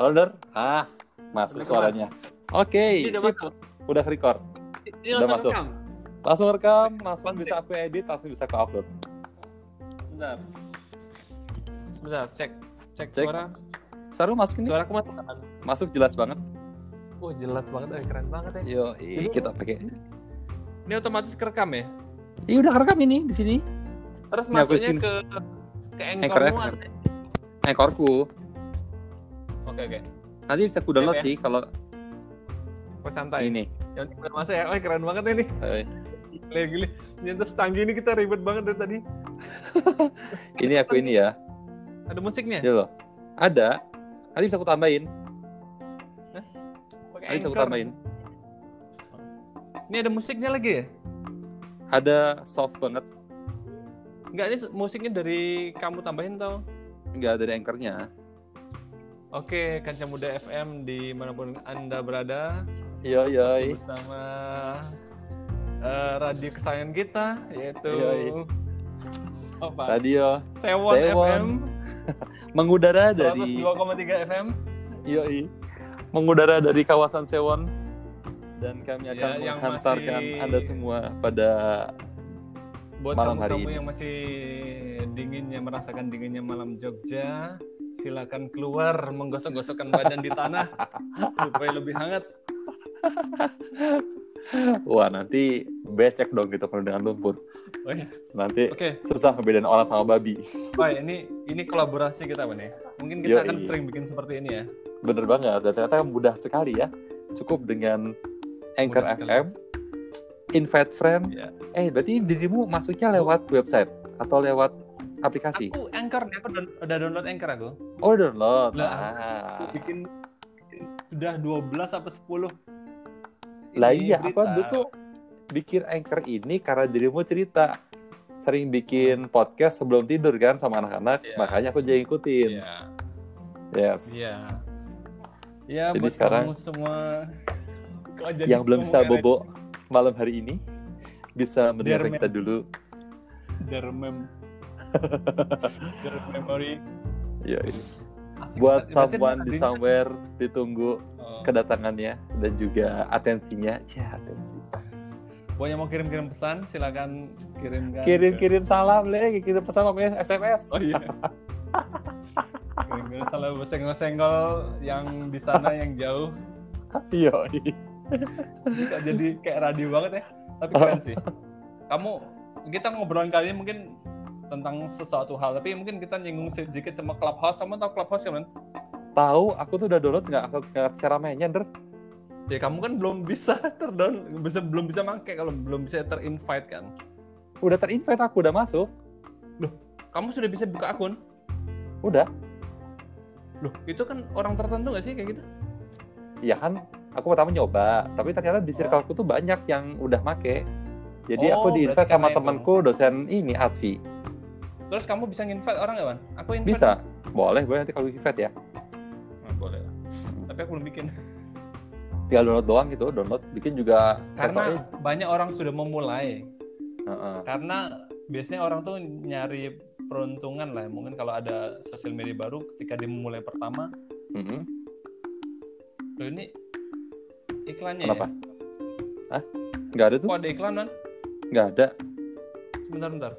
Halo Der. Ah, masuk Udah suaranya. Oke, Ini udah sip. masuk. Udah record. Ini Udah masuk. rekam. Langsung rekam, langsung Konten. bisa aku edit, langsung bisa aku upload. Bentar. Bentar, cek. Cek, Cek. suara. Saru masuk ini? Suara aku masuk? Masuk jelas banget. Oh, jelas banget, eh, keren banget ya. Yo, Ini- kita pakai. Ini otomatis kerekam ya? Iya udah rekam ini di sini. Terus masuknya ke ke Anchor FM. Ekorku. Oke, oke. Nanti bisa ku download ya. sih kalau Kok santai. ini. Yang udah masa ya. Wah, keren banget ini. Gile, gile. Nyentuh setanggi ini kita ribet banget dari tadi. ini aku ini ya. Ada musiknya? Ya loh. Ada. Nanti bisa aku tambahin. Pakai Nanti bisa aku tambahin. Ini ada musiknya lagi ya? Ada soft banget. Enggak, ini musiknya dari kamu tambahin tau? Enggak dari anchornya. Oke, Kancah Muda FM di mana pun Anda berada. Yo Masih yoi. bersama eh, radio kesayangan kita, yaitu Yoi. apa? Radio Sewon, Sewon. FM, mengudara dari 102,3 FM. Yoi. Mengudara dari kawasan Sewon dan kami Ya, akan yang menghantarkan masih- Anda semua pada Buat Malam hari kamu-kamu ini. yang masih dinginnya merasakan dinginnya malam Jogja, silakan keluar menggosok-gosokkan badan di tanah supaya lebih hangat. wah nanti becek dong gitu kalau dengan lumpur. Oh, iya. Nanti Oke, susah ngebedain orang sama babi. Pak, ini ini kolaborasi kita nih. Mungkin kita Yoi. akan sering bikin seperti ini ya. Bener banget. Dan ternyata mudah sekali ya. Cukup dengan Anchor Mudah sekali. FM, invite friend. Ya. Eh berarti dirimu masuknya lewat website atau lewat aplikasi? Aku Anchor nih, aku udah download Anchor aku. Oh download. Lah, Ah. Aku bikin sudah 12 apa 10 Lah iya, aku dulu tuh bikin anchor ini karena dirimu cerita sering bikin podcast sebelum tidur kan sama anak-anak, Iya. makanya aku jadi ikutin. Iya. Yes. Iya. Ya Jadi buat sekarang kamu semua Yang belum bisa bobo malam hari ini bisa mendengar kita dulu. Der Der memory Ya, buat someone di somewhere ditunggu Oh. kedatangannya dan juga atensinya. Ya, atensi. Buat yang mau kirim-kirim pesan silakan kirimkan ke- Kirim-kirim salam, Le. Kirim pesan namanya SMS. Oh iya. Kirim-kirim salah senggol-senggol yang di sana yang jauh. Iya. Jadi kayak radio banget ya. Tapi keren sih. Kamu kita ngobrol kali ini mungkin tentang sesuatu hal, tapi mungkin kita nyinggung sedikit sama Clubhouse. Kamu tahu Clubhouse kan? Tahu, aku tuh udah download nggak aku cara mainnya, Der. Ya kamu kan belum bisa terdown, bisa belum bisa make kalau belum bisa terinvite kan. Udah terinvite aku, udah masuk. Kamu sudah bisa buka akun? Udah. Loh, itu kan orang tertentu nggak sih kayak gitu? Ya kan, aku pertama nyoba, tapi ternyata di circleku tuh banyak yang udah make. Jadi Oh, aku di invite berarti sama temanku dosen ini Advi. Terus kamu bisa nginvite orang nggak, Wan? Aku invite. Bisa, boleh, boleh nanti kalau invite ya. Nah, boleh lah. Tapi aku belum bikin. Tinggal download doang gitu, download, bikin juga. Karena banyak orang sudah memulai. Heeh. Karena biasanya orang tuh nyari peruntungan lah. Mungkin kalau ada sosial media baru, ketika dia memulai pertama, Mm-mm. loh ini iklannya Kenapa? ya? Hah? Nggak ada tuh? Kok ada iklan, Wan? Nggak ada. Sebentar, bentar.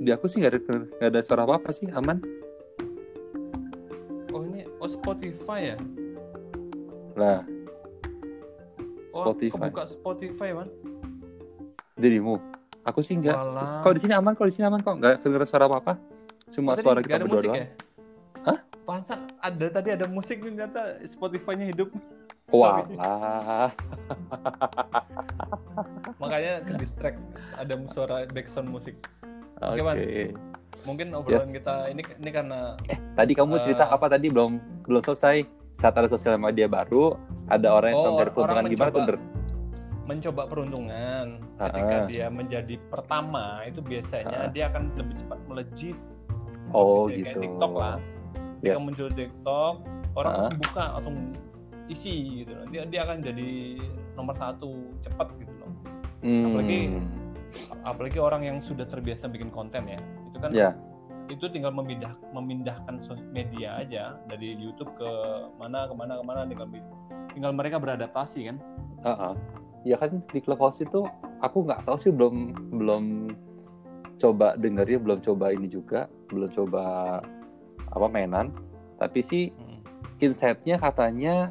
Di aku sih nggak ada, nggak ada suara apa-apa sih, aman. Oh ini, oh Spotify ya? Lah, Oh, Spotify. kebuka Spotify, Wan. dirimu. Aku sih nggak. Kalau di sini aman, kalau di sini aman kok. Nggak kedengeran suara apa-apa. Cuma Tadi suara kita ada berdua musik doang. ya? Hah? Pansan ada tadi ada musik nih ternyata Spotify-nya hidup. Walah. Makanya ke distract ada suara background musik. Oke. Man. Mungkin obrolan Yes. kita ini ini karena Tadi kamu Eh, cerita apa tadi belum belum selesai. Saat ada sosial media baru, ada orang yang Oh, sedang peruntungan gimana tuh, mencoba. Der? mencoba peruntungan Ah, ketika ah. dia menjadi pertama itu biasanya Ah. dia akan lebih cepat melejit Oh, Posisi gitu. kayak TikTok lah. Ketika Yes. muncul TikTok, orang Ah. langsung buka, langsung isi gitu loh. Dia dia akan jadi nomor satu cepat gitu loh. Hmm. Apalagi apalagi orang yang sudah terbiasa bikin konten ya itu kan Ya. itu tinggal memindah memindahkan media aja dari YouTube ke mana ke mana ke mana tinggal tinggal mereka beradaptasi kan Heeh. Ya kan di Clubhouse itu aku nggak tahu sih belum belum coba dengerin, belum coba ini juga, belum coba apa mainan. Tapi sih Hmm. insight-nya katanya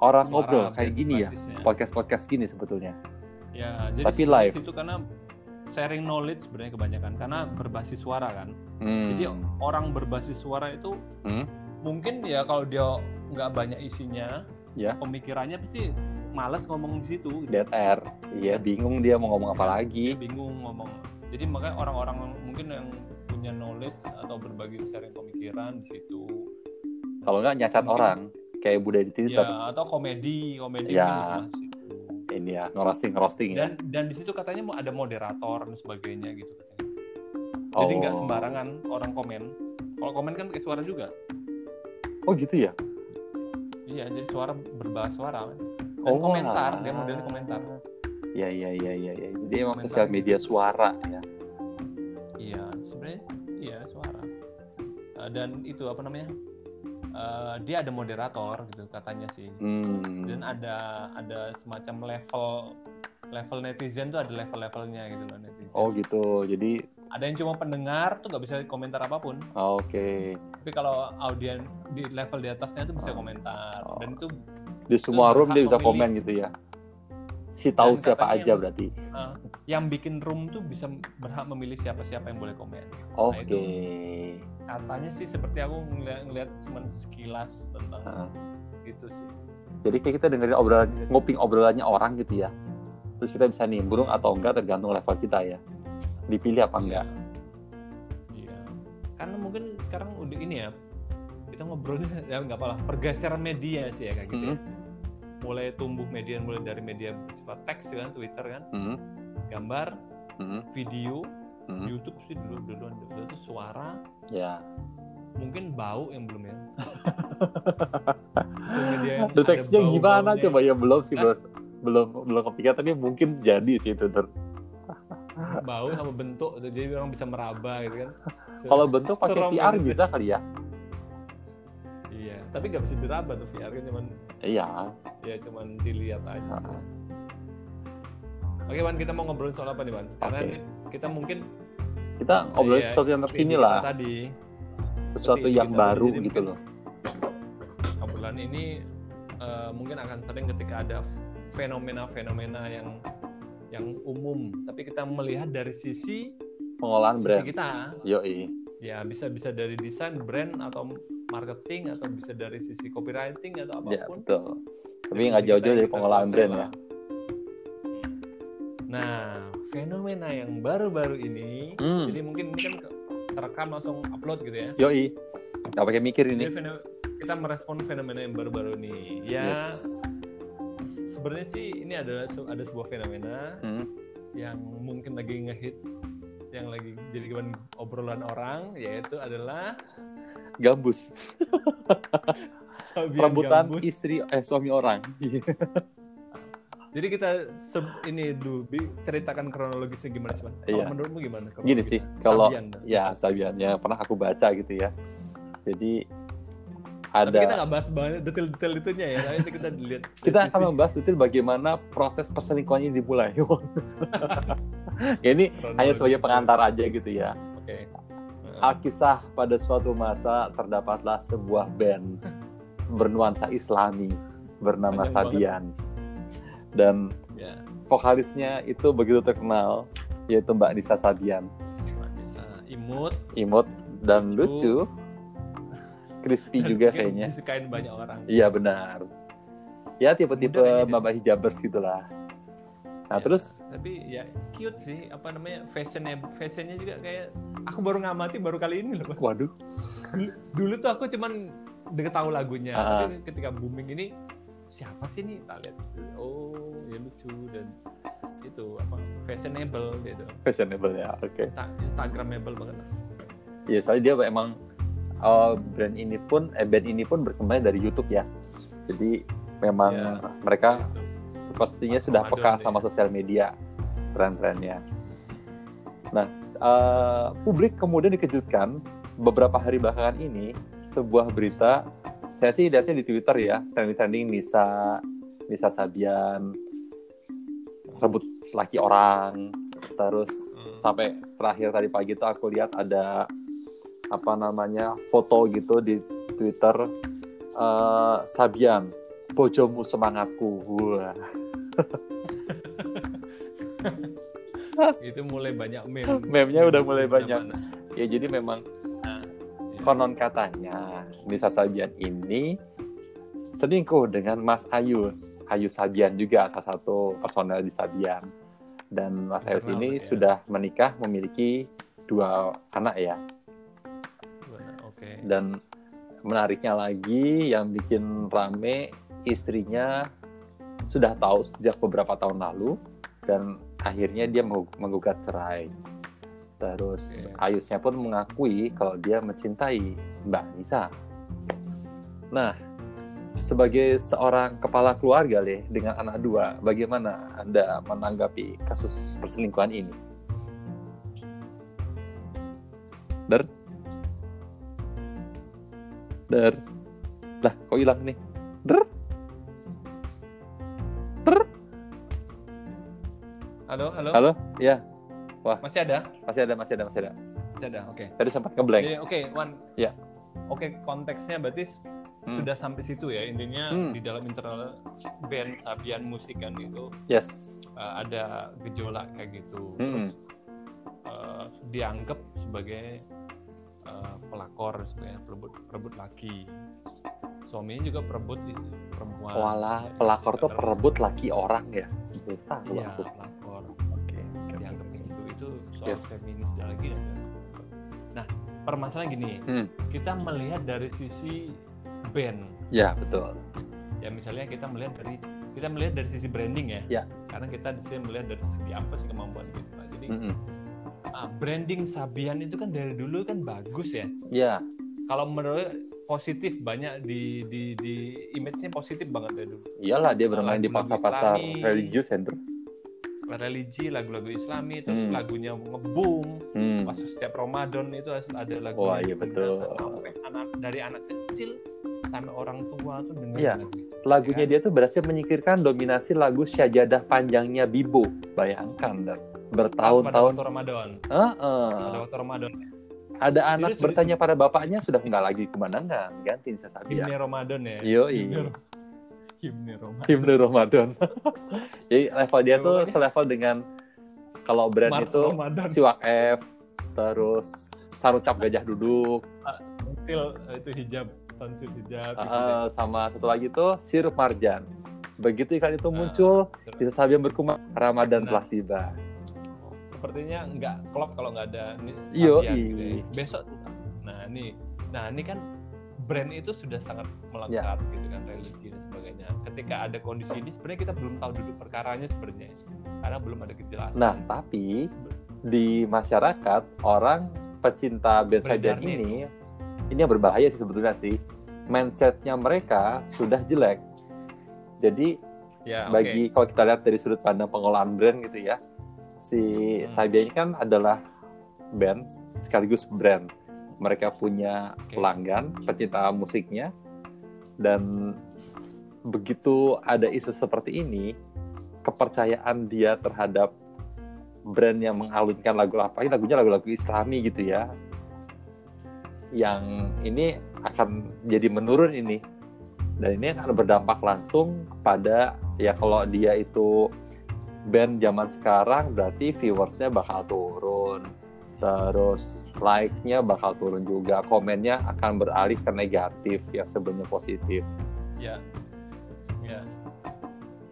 orang Suara ngobrol kayak gini ya, basisnya. podcast-podcast gini sebetulnya. Ya, jadi Tapi live. itu karena sharing knowledge sebenarnya kebanyakan karena berbasis suara kan. Hmm. Jadi orang berbasis suara itu Hmm. mungkin ya kalau dia nggak banyak isinya, Ya. pemikirannya pasti males ngomong di situ. dead air. Iya, bingung dia mau ngomong apa Dia lagi. bingung ngomong. Jadi makanya orang-orang mungkin yang punya knowledge atau berbagi sharing pemikiran di situ. Kalau nggak nyacat Mungkin- orang kayak budaya di Twitter. Ya, atau komedi, komedi Ya. Ini ya, ngerosting ngerosting ya. Dan dan di situ katanya mau ada moderator dan sebagainya gitu katanya. Jadi nggak Oh. sembarangan orang komen. Kalau komen kan pakai suara juga. Oh gitu ya. Iya, jadi suara berbahasa suara. Dan Oh, komentar, alah. dia modelnya komentar. Ya ya ya ya ya. Jadi emang Komentar sosial media suara ya. Iya, sebenarnya iya suara. Eh, dan itu apa namanya? Eh, dia ada moderator gitu katanya sih. Hmm. Dan ada ada semacam level level netizen tuh ada level-levelnya gitu loh netizen. Oh gitu. Jadi Ada yang cuma pendengar tuh nggak bisa komentar apa pun. oh, oke. Tapi kalau audien di level di atasnya tuh bisa komentar. Oh. Dan itu Di semua room berhak dia bisa memilih. komen gitu ya. Si tahu Dan siapa aja yang- berarti. eh, yang bikin room tuh bisa berhak memilih siapa-siapa yang boleh komen. Oke. itu. Katanya sih seperti aku ngeliat, ngeliat cuman sekilas tentang Heeh. gitu sih. Jadi kayak kita dengerin obrolan nguping obrolannya orang gitu ya. Terus kita bisa nimbrung atau enggak tergantung level kita ya. Dipilih apa enggak. Iya. Karena mungkin sekarang udah ini ya. Kita ngobrolnya ya nggak apa-apa. Pergeseran media sih ya kayak gitu. ya. Hmm. Mulai tumbuh media mulai dari media bersifat teks kan, Twitter kan, Hmm. gambar, Hmm. video, Hmm. YouTube sih dulu duluan dulu itu suara, Ya. mungkin bau yang belum ya. Itu media yang ada Deteksinya gimana coba ya belum sih bos. Belum belum kepikiran tapi mungkin jadi sih itu ter. bau sama bentuk jadi orang bisa meraba gitu kan Kalau bentuk pakai VR bisa kali ya. Iya tapi nggak bisa diraba tuh VR kan cuman Iya. ya cuman dilihat aja sih. Oke man kita mau ngobrolin soal apa nih man karena ini- kita mungkin Kita ngobrolin iya, sesuatu yang terkini lah, tadi sesuatu seperti yang baru gitu loh. obrolan ini eh, mungkin akan sering ketika ada fenomena-fenomena yang yang umum tapi kita melihat dari sisi Pengolahan sisi brand. kita Yoi. ya bisa bisa dari desain brand atau marketing atau bisa dari sisi copywriting atau Ya apa pun betul. Tapi nggak jauh-jauh dari kuasai brand ya. Nah, fenomena yang baru-baru ini, Hmm. jadi mungkin ini kan terekam langsung upload gitu ya. Yoi. Gak pakai mikir ini. Feno- kita merespon fenomena yang baru-baru ini. Ya, Yes. sebenarnya sih ini adalah ada sebuah fenomena Hmm. yang mungkin lagi ngehits, yang lagi jadi obrolan orang, yaitu adalah Gambus. Rebutan gambus. istri eh suami orang. Jadi kita se- ini dulu ceritakan kronologisnya gimana sih? Kalau Iya. menurutmu gimana? Gini sih, kalau Sabian, ya. Sabian yang pernah aku baca gitu ya. Jadi Tapi kita ada nggak bahas detail-detail itunya ya, nanti kita lihat. kita akan membahas detail bagaimana proses perselingkuhannya dimulai. ya, ini hanya sebagai pengantar aja gitu ya. Oke. Alkisah pada suatu masa terdapatlah sebuah band bernuansa Islami bernama Panjang Sabian. Dan Ya, vokalisnya itu begitu terkenal yaitu Mbak Nisa Sabian. bisa imut. Imut dan Lucu. lucu. Crispy dan juga kayaknya. Disukain banyak orang. Iya benar. Ya tipe-tipe. Mbak Hijabers gitulah. Nah Ya, terus Tapi ya cute sih, apa namanya fashionnya, fashionnya juga kayak aku baru ngamati baru kali ini loh. waduh Dulu, dulu tuh aku cuman deket tahu lagunya, Ah. tapi ketika booming ini siapa sih nih? Tak lihat, oh ya lucu dan itu apa fashionable gitu, fashionable ya. Oke. Insta- instagramable banget. Iya soalnya dia emang uh, brand ini pun eh, band ini pun berkembang dari YouTube ya. Jadi memang Ya. mereka sepertinya sudah Ramadan peka ya. sama sosial media tren-trennya. Nah eh, publik kemudian dikejutkan beberapa hari belakangan ini sebuah berita saya sih lihatnya di Twitter ya trending-trending Nisa Nisa Sabian rebut laki orang terus Hmm. sampai terakhir tadi pagi itu aku lihat ada apa namanya foto gitu di Twitter eh, Sabian bojomu semangatku wah itu mulai banyak meme Meme-nya udah mulai banyak. mana-mana. ya jadi memang Nah, ya. konon katanya Nisa Sabian ini selingkuh dengan Mas Ayus Ayus Sabian juga salah satu personel di Sabian dan Mas Ayus ini ya. sudah menikah memiliki dua anak ya oke dan menariknya lagi yang bikin rame istrinya sudah tahu sejak beberapa tahun lalu dan akhirnya dia menggu- menggugat cerai. Terus Oke. Ayusnya pun mengakui kalau dia mencintai Mbak Nisa. Nah sebagai seorang kepala keluarga deh dengan anak dua bagaimana anda menanggapi kasus perselingkuhan ini? Der? Der? Lah kok hilang nih? Der halo halo? Halo? Ya masih ada? Masih ada masih ada masih ada. Masih ada oke. Tadi sempat ngeblank. Oke Wan. Ya. oke konteksnya berarti Hmm. sudah sampai situ ya? Intinya Hmm. di dalam internal band Sabian musik kan itu yes. uh, ada gejolak kayak gitu. Hmm. terus uh, dianggap sebagai uh, pelakor sebagai perebut perebut laki. Suaminya juga perebut itu perempuan. Walah pelakor tuh perebut laki orang ya? Tahu iya pelakor soal Yes. feminis lagi ada. nah permasalahan gini Hmm. kita melihat dari sisi band ya betul ya misalnya kita melihat dari kita melihat dari sisi branding ya Ya. karena kita di sini melihat dari segi apa sih kemampuan kita jadi Mm-mm. ah, branding Sabian itu kan dari dulu kan bagus ya ya kalau menurut positif banyak di di di image-nya positif banget dari dulu iyalah dia bermain di pasar-pasar religius ya bro religi lagu-lagu Islami terus Hmm. lagunya ngebum hmm. pas setiap Ramadan itu ada lagu Wah, iya betul. sampai anak dari anak kecil sampai orang tua tuh dengerin Iya. lagu itu. lagunya Ya. dia tuh berhasil menyingkirkan dominasi lagu syajadah panjangnya Bibo bayangkan dan pada bertahun-tahun waktu Ramadan Heeh. pada waktu Ramadan ada anak Jadi bertanya pada bapaknya sudah nggak lagi kemandangan ganti Nisa Sabian himne Ramadan ya Yoi. himne, himne Ramadan himne Ramadan. Jadi level dia tuh Pokoknya- selevel dengan kalau brand Mars itu Ramadan Siwak F, terus Sarucap Gajah Duduk, Til itu hijab sansir hijab eh, sama satu lagi tuh Sirup Marjan. Begitu iklan itu Ah, muncul, ya. bisa Sabian berkumandang Ramadan Nah. telah tiba. sepertinya nggak klop kalau nggak ada. Sabian gitu ya. besok nah ini nah ini kan brand itu sudah sangat melekat Ya. gitu kan religi dan sebagainya ketika ada kondisi ini sebenarnya kita belum tahu duduk perkaranya sebenarnya karena belum ada kejelasan Nah, tapi di masyarakat orang pecinta Sabian ini ini yang berbahaya sih sebetulnya sih. Mindsetnya mereka sudah jelek. Jadi ya oke. bagi kalau kita lihat dari sudut pandang pengelolaan brand gitu ya si Hmm. Sabian ini kan adalah band sekaligus brand mereka punya pelanggan pecinta musiknya dan begitu ada isu seperti ini kepercayaan dia terhadap brand yang mengalunkan lagu apa lagunya lagu-lagu Islami gitu ya yang ini akan jadi menurun ini. Dan ini akan berdampak langsung pada ya kalau dia itu band zaman sekarang berarti viewersnya bakal turun. Terus like-nya bakal turun juga. Komennya akan beralih ke negatif yang sebelumnya positif. Ya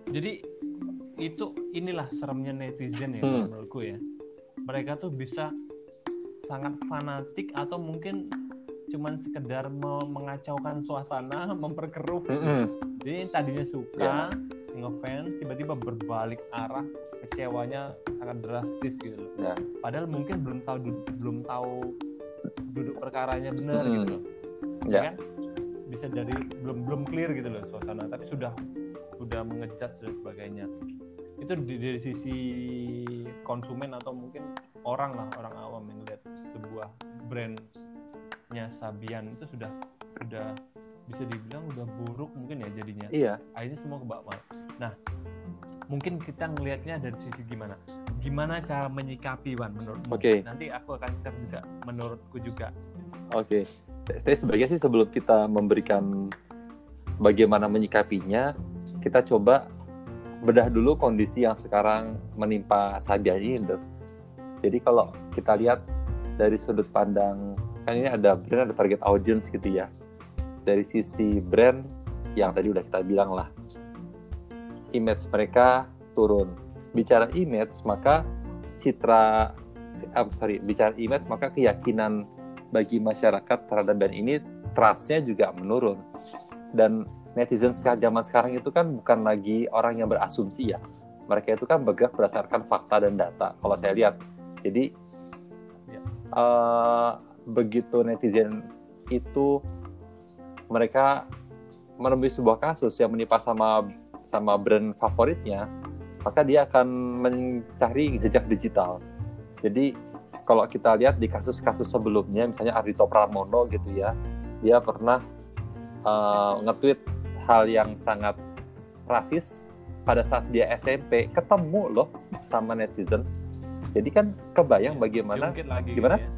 jadi itu inilah seremnya netizen ya Hmm. menurutku ya mereka tuh bisa sangat fanatik atau mungkin cuman sekedar me- mengacaukan suasana memperkeruh Mm-mm. jadi tadinya suka ngefans tiba-tiba berbalik arah kecewanya sangat drastis gitu loh Ya. padahal mungkin belum tahu du- belum tahu duduk perkaranya benar Hmm. gitu loh Ya. kan bisa dari belum belum clear gitu loh suasana tapi sudah sudah mengejat dan sebagainya. Itu dari sisi konsumen atau mungkin orang lah orang awam yang lihat sebuah brandnya Sabian itu sudah sudah bisa dibilang udah buruk mungkin ya jadinya. Iya. Akhirnya semua ke bawah nah mungkin kita ngelihatnya dari sisi gimana? Gimana cara menyikapi Wan menurutmu? Oke. nanti aku akan share juga menurutku juga. Oke, saya sebagai sih sebelum kita memberikan bagaimana menyikapinya, kita coba bedah dulu kondisi yang sekarang menimpa Sabian ini. Dok. Jadi kalau kita lihat dari sudut pandang, kan ini ada brand, ada target audience gitu ya. Dari sisi brand, yang tadi udah kita bilang lah, image mereka turun. Bicara image, maka citra, eh, sorry, bicara image, maka keyakinan bagi masyarakat terhadap band ini trustnya juga menurun dan netizen sekarang zaman sekarang itu kan bukan lagi orang yang berasumsi ya. Mereka itu kan bergerak berdasarkan fakta dan data kalau saya lihat. Jadi Ya. eh, begitu netizen itu mereka menemui sebuah kasus yang menimpa sama sama brand favoritnya maka dia akan mencari jejak digital. Jadi kalau kita lihat di kasus-kasus sebelumnya, misalnya Ardito Pramono gitu ya, dia pernah uh, nge-tweet hal yang sangat rasis pada saat dia SMP, ketemu loh sama netizen. Jadi kan kebayang bagaimana diungkit lagi gimana? gitu ya.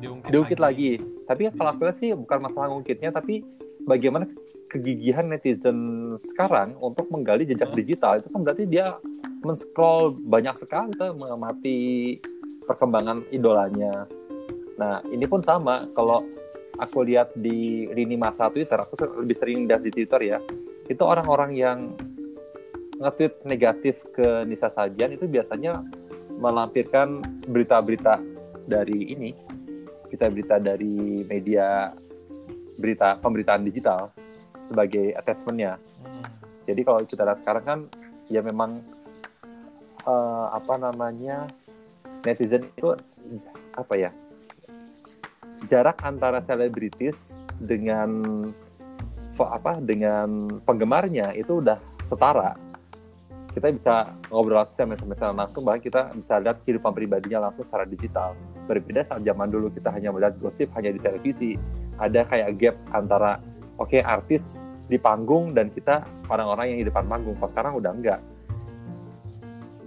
diungkit, diungkit lagi. Tapi kalau aku sih bukan masalah ngungkitnya, tapi bagaimana kegigihan netizen sekarang untuk menggali jejak Hmm. digital itu kan berarti dia men-scroll banyak sekali tuh mengamati perkembangan idolanya. Nah, ini pun sama kalau aku lihat di lini masa Twitter, aku lebih sering lihat di Twitter ya. Itu orang-orang yang nge-tweet negatif ke Nisa Sajian itu biasanya melampirkan berita-berita dari ini, berita-berita dari media berita pemberitaan digital sebagai attachmentnya. Hmm. Jadi kalau kita lihat sekarang kan ya memang eh, apa namanya netizen itu apa ya jarak antara selebritis dengan apa dengan penggemarnya itu udah setara. Kita bisa ngobrol langsung sama SMS langsung, bahkan kita bisa lihat kehidupan pribadinya langsung secara digital. Berbeda saat zaman dulu kita hanya melihat gosip hanya di televisi. Ada kayak gap antara oke artis di panggung dan kita orang-orang yang di depan panggung. Kalau sekarang udah enggak.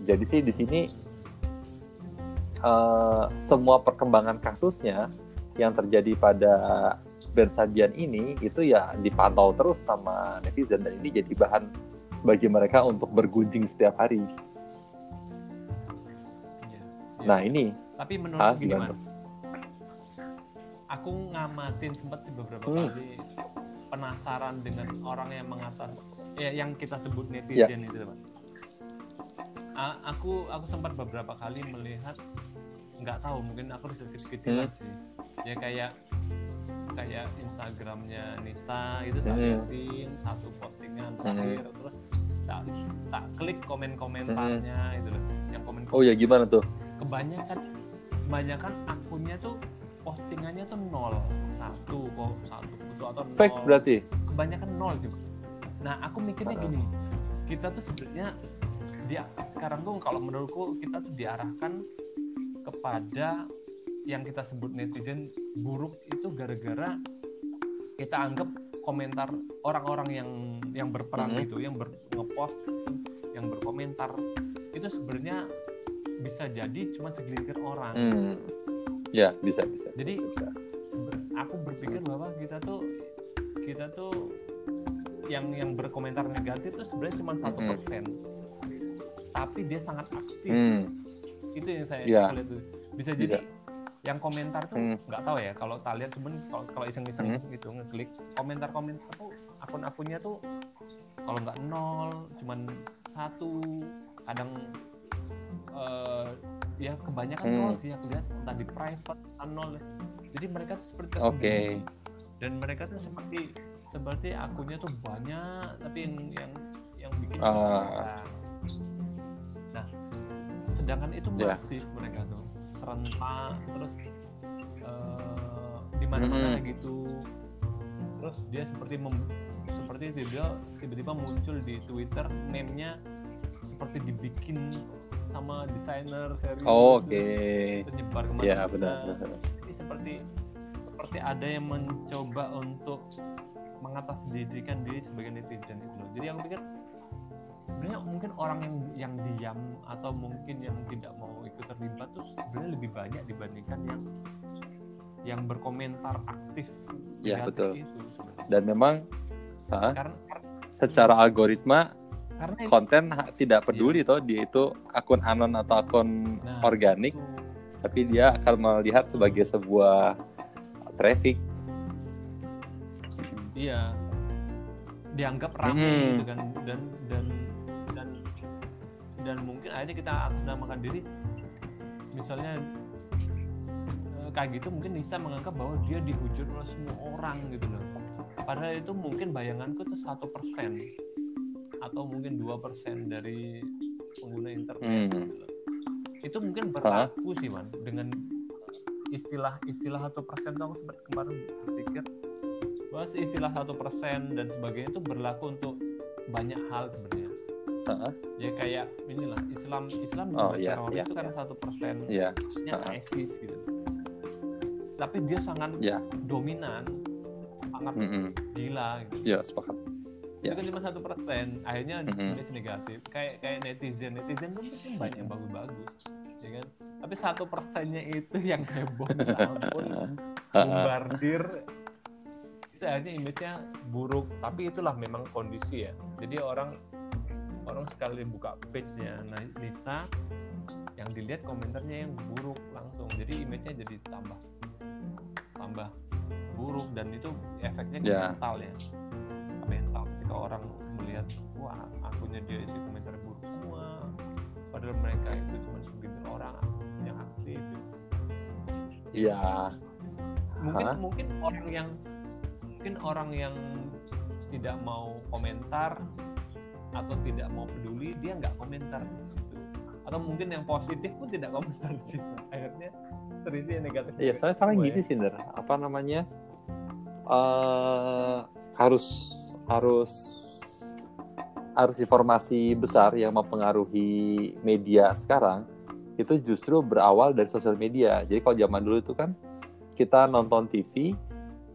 Jadi sih di sini eh, semua perkembangan kasusnya yang terjadi pada Ben Sabian ini itu ya dipantau terus sama netizen dan ini jadi bahan bagi mereka untuk bergunjing setiap hari. Iya. Nah ini tapi menurut ah, gini gimana? Man, aku ngamatin sempat sih beberapa Hmm. kali penasaran dengan orang yang mengatas ya yang kita sebut netizen itu Pak. A- aku aku sempat beberapa kali melihat nggak tahu mungkin aku riset kecil-kecilan Hmm. sih ya kayak kayak Instagramnya Nisa itu tak Hmm. liatin satu postingan terakhir terus tak tak klik komen-komentarnya itu loh. Yang komen Oh ya gimana tuh? kebanyakan kebanyakan akunnya tuh postingannya tuh nol. Satu kok satu foto atau nol. Fake berarti? kebanyakan nol sih nah aku mikirnya gini. Kita tuh sebenarnya dia sekarang tuh kalau menurutku kita tuh diarahkan kepada yang kita sebut netizen buruk itu gara-gara kita anggap komentar orang-orang yang yang berperan Mhm. itu yang ber, ngepost yang berkomentar itu sebenarnya bisa jadi cuma segelintir orang Hmm. Ya bisa bisa. Jadi- bisa. Ber- aku berpikir bahwa kita tuh kita tuh yang yang berkomentar negatif tuh sebenarnya cuma satu Mm-mm. persen tapi dia sangat aktif Hmm. itu yang saya Iya. lihat tuh bisa jadi yang komentar tuh Hmm. nggak tahu ya kalau tak lihat cuman kalau iseng-iseng Hmm. gitu ngeklik komentar-komentar tuh akun-akunnya tuh kalau nggak nol cuman satu kadang eh, ya kebanyakan Hmm. nol sih aku lihat entah di private nol jadi mereka tuh seperti Oke. tersembunyi. dan mereka tuh seperti seperti akunnya tuh banyak tapi yang yang yang bikin orang. nah sedangkan itu Ya. masif mereka tuh serentak terus eh, di mana-mana Mm-mm. kayak gitu terus dia seperti mem- seperti dia tiba-tiba muncul di Twitter meme-nya seperti dibikin sama desainer serius Oh, Oke. terus nyebar ke mana Ya benar. benar. Jadi seperti seperti ada yang mencoba untuk mengatasdirikan diri sebagai netizen itu loh. Jadi yang pikir sebenarnya mungkin orang yang yang diam atau mungkin yang tidak mau ikut terlibat tuh sebenarnya lebih banyak dibandingkan yang yang berkomentar aktif Ya, betul. itu sebenarnya. Dan memang Karena secara algoritma karena itu- konten tidak peduli toh dia itu akun anon atau akun Nah, organik, itu. tapi dia akan melihat sebagai sebuah traffic. Iya. Dianggap rame Hmm. gitu kan dan dan dan mungkin akhirnya kita akan menamakan diri misalnya eh, kayak gitu mungkin Nisa menganggap bahwa dia dihujat oleh semua orang gitu loh. Padahal itu mungkin bayanganku itu satu persen atau mungkin dua persen dari pengguna internet. Hmm. gitu loh. Itu mungkin berlaku sih man dengan istilah-istilah satu persen tuh aku sempat kemarin berpikir bahwa istilah satu persen dan sebagainya itu berlaku untuk banyak hal sebenarnya Ah, ya kayak inilah Islam Islam Oh, iya, teroris iya, itu kan iya. satu persen Iya, nya Ah. ISIS gitu tapi dia sangat Iya. dominan sangat mm-mm. gila gitu. ya sepakat. itu Ya. kan cuma satu persen akhirnya Mhm. image negatif kayak kayak netizen netizen kan mungkin banyak yang bagus-bagus ya kan tapi satu persennya itu yang heboh minta ampun bombardir itu akhirnya image-nya buruk tapi itulah memang kondisi ya jadi orang orang sekali buka page-nya nah, Nisa yang dilihat komentarnya yang buruk langsung jadi image-nya jadi tambah tambah buruk dan itu efeknya ke Ya. mental ya Ke mental ketika orang melihat wah akunnya dia isi komentar buruk semua padahal mereka itu cuma segelintir orang yang aktif. Iya. mungkin Hah? mungkin orang yang mungkin orang yang tidak mau komentar atau tidak mau peduli dia nggak komentar di situ atau mungkin yang positif pun tidak komentar di situ akhirnya terisi yang negatif Iya, soalnya sekarang gini sih, Nder. Apa namanya? eh harus harus harus informasi besar yang mempengaruhi media sekarang itu justru berawal dari sosial media. Jadi kalau zaman dulu itu kan kita nonton TV,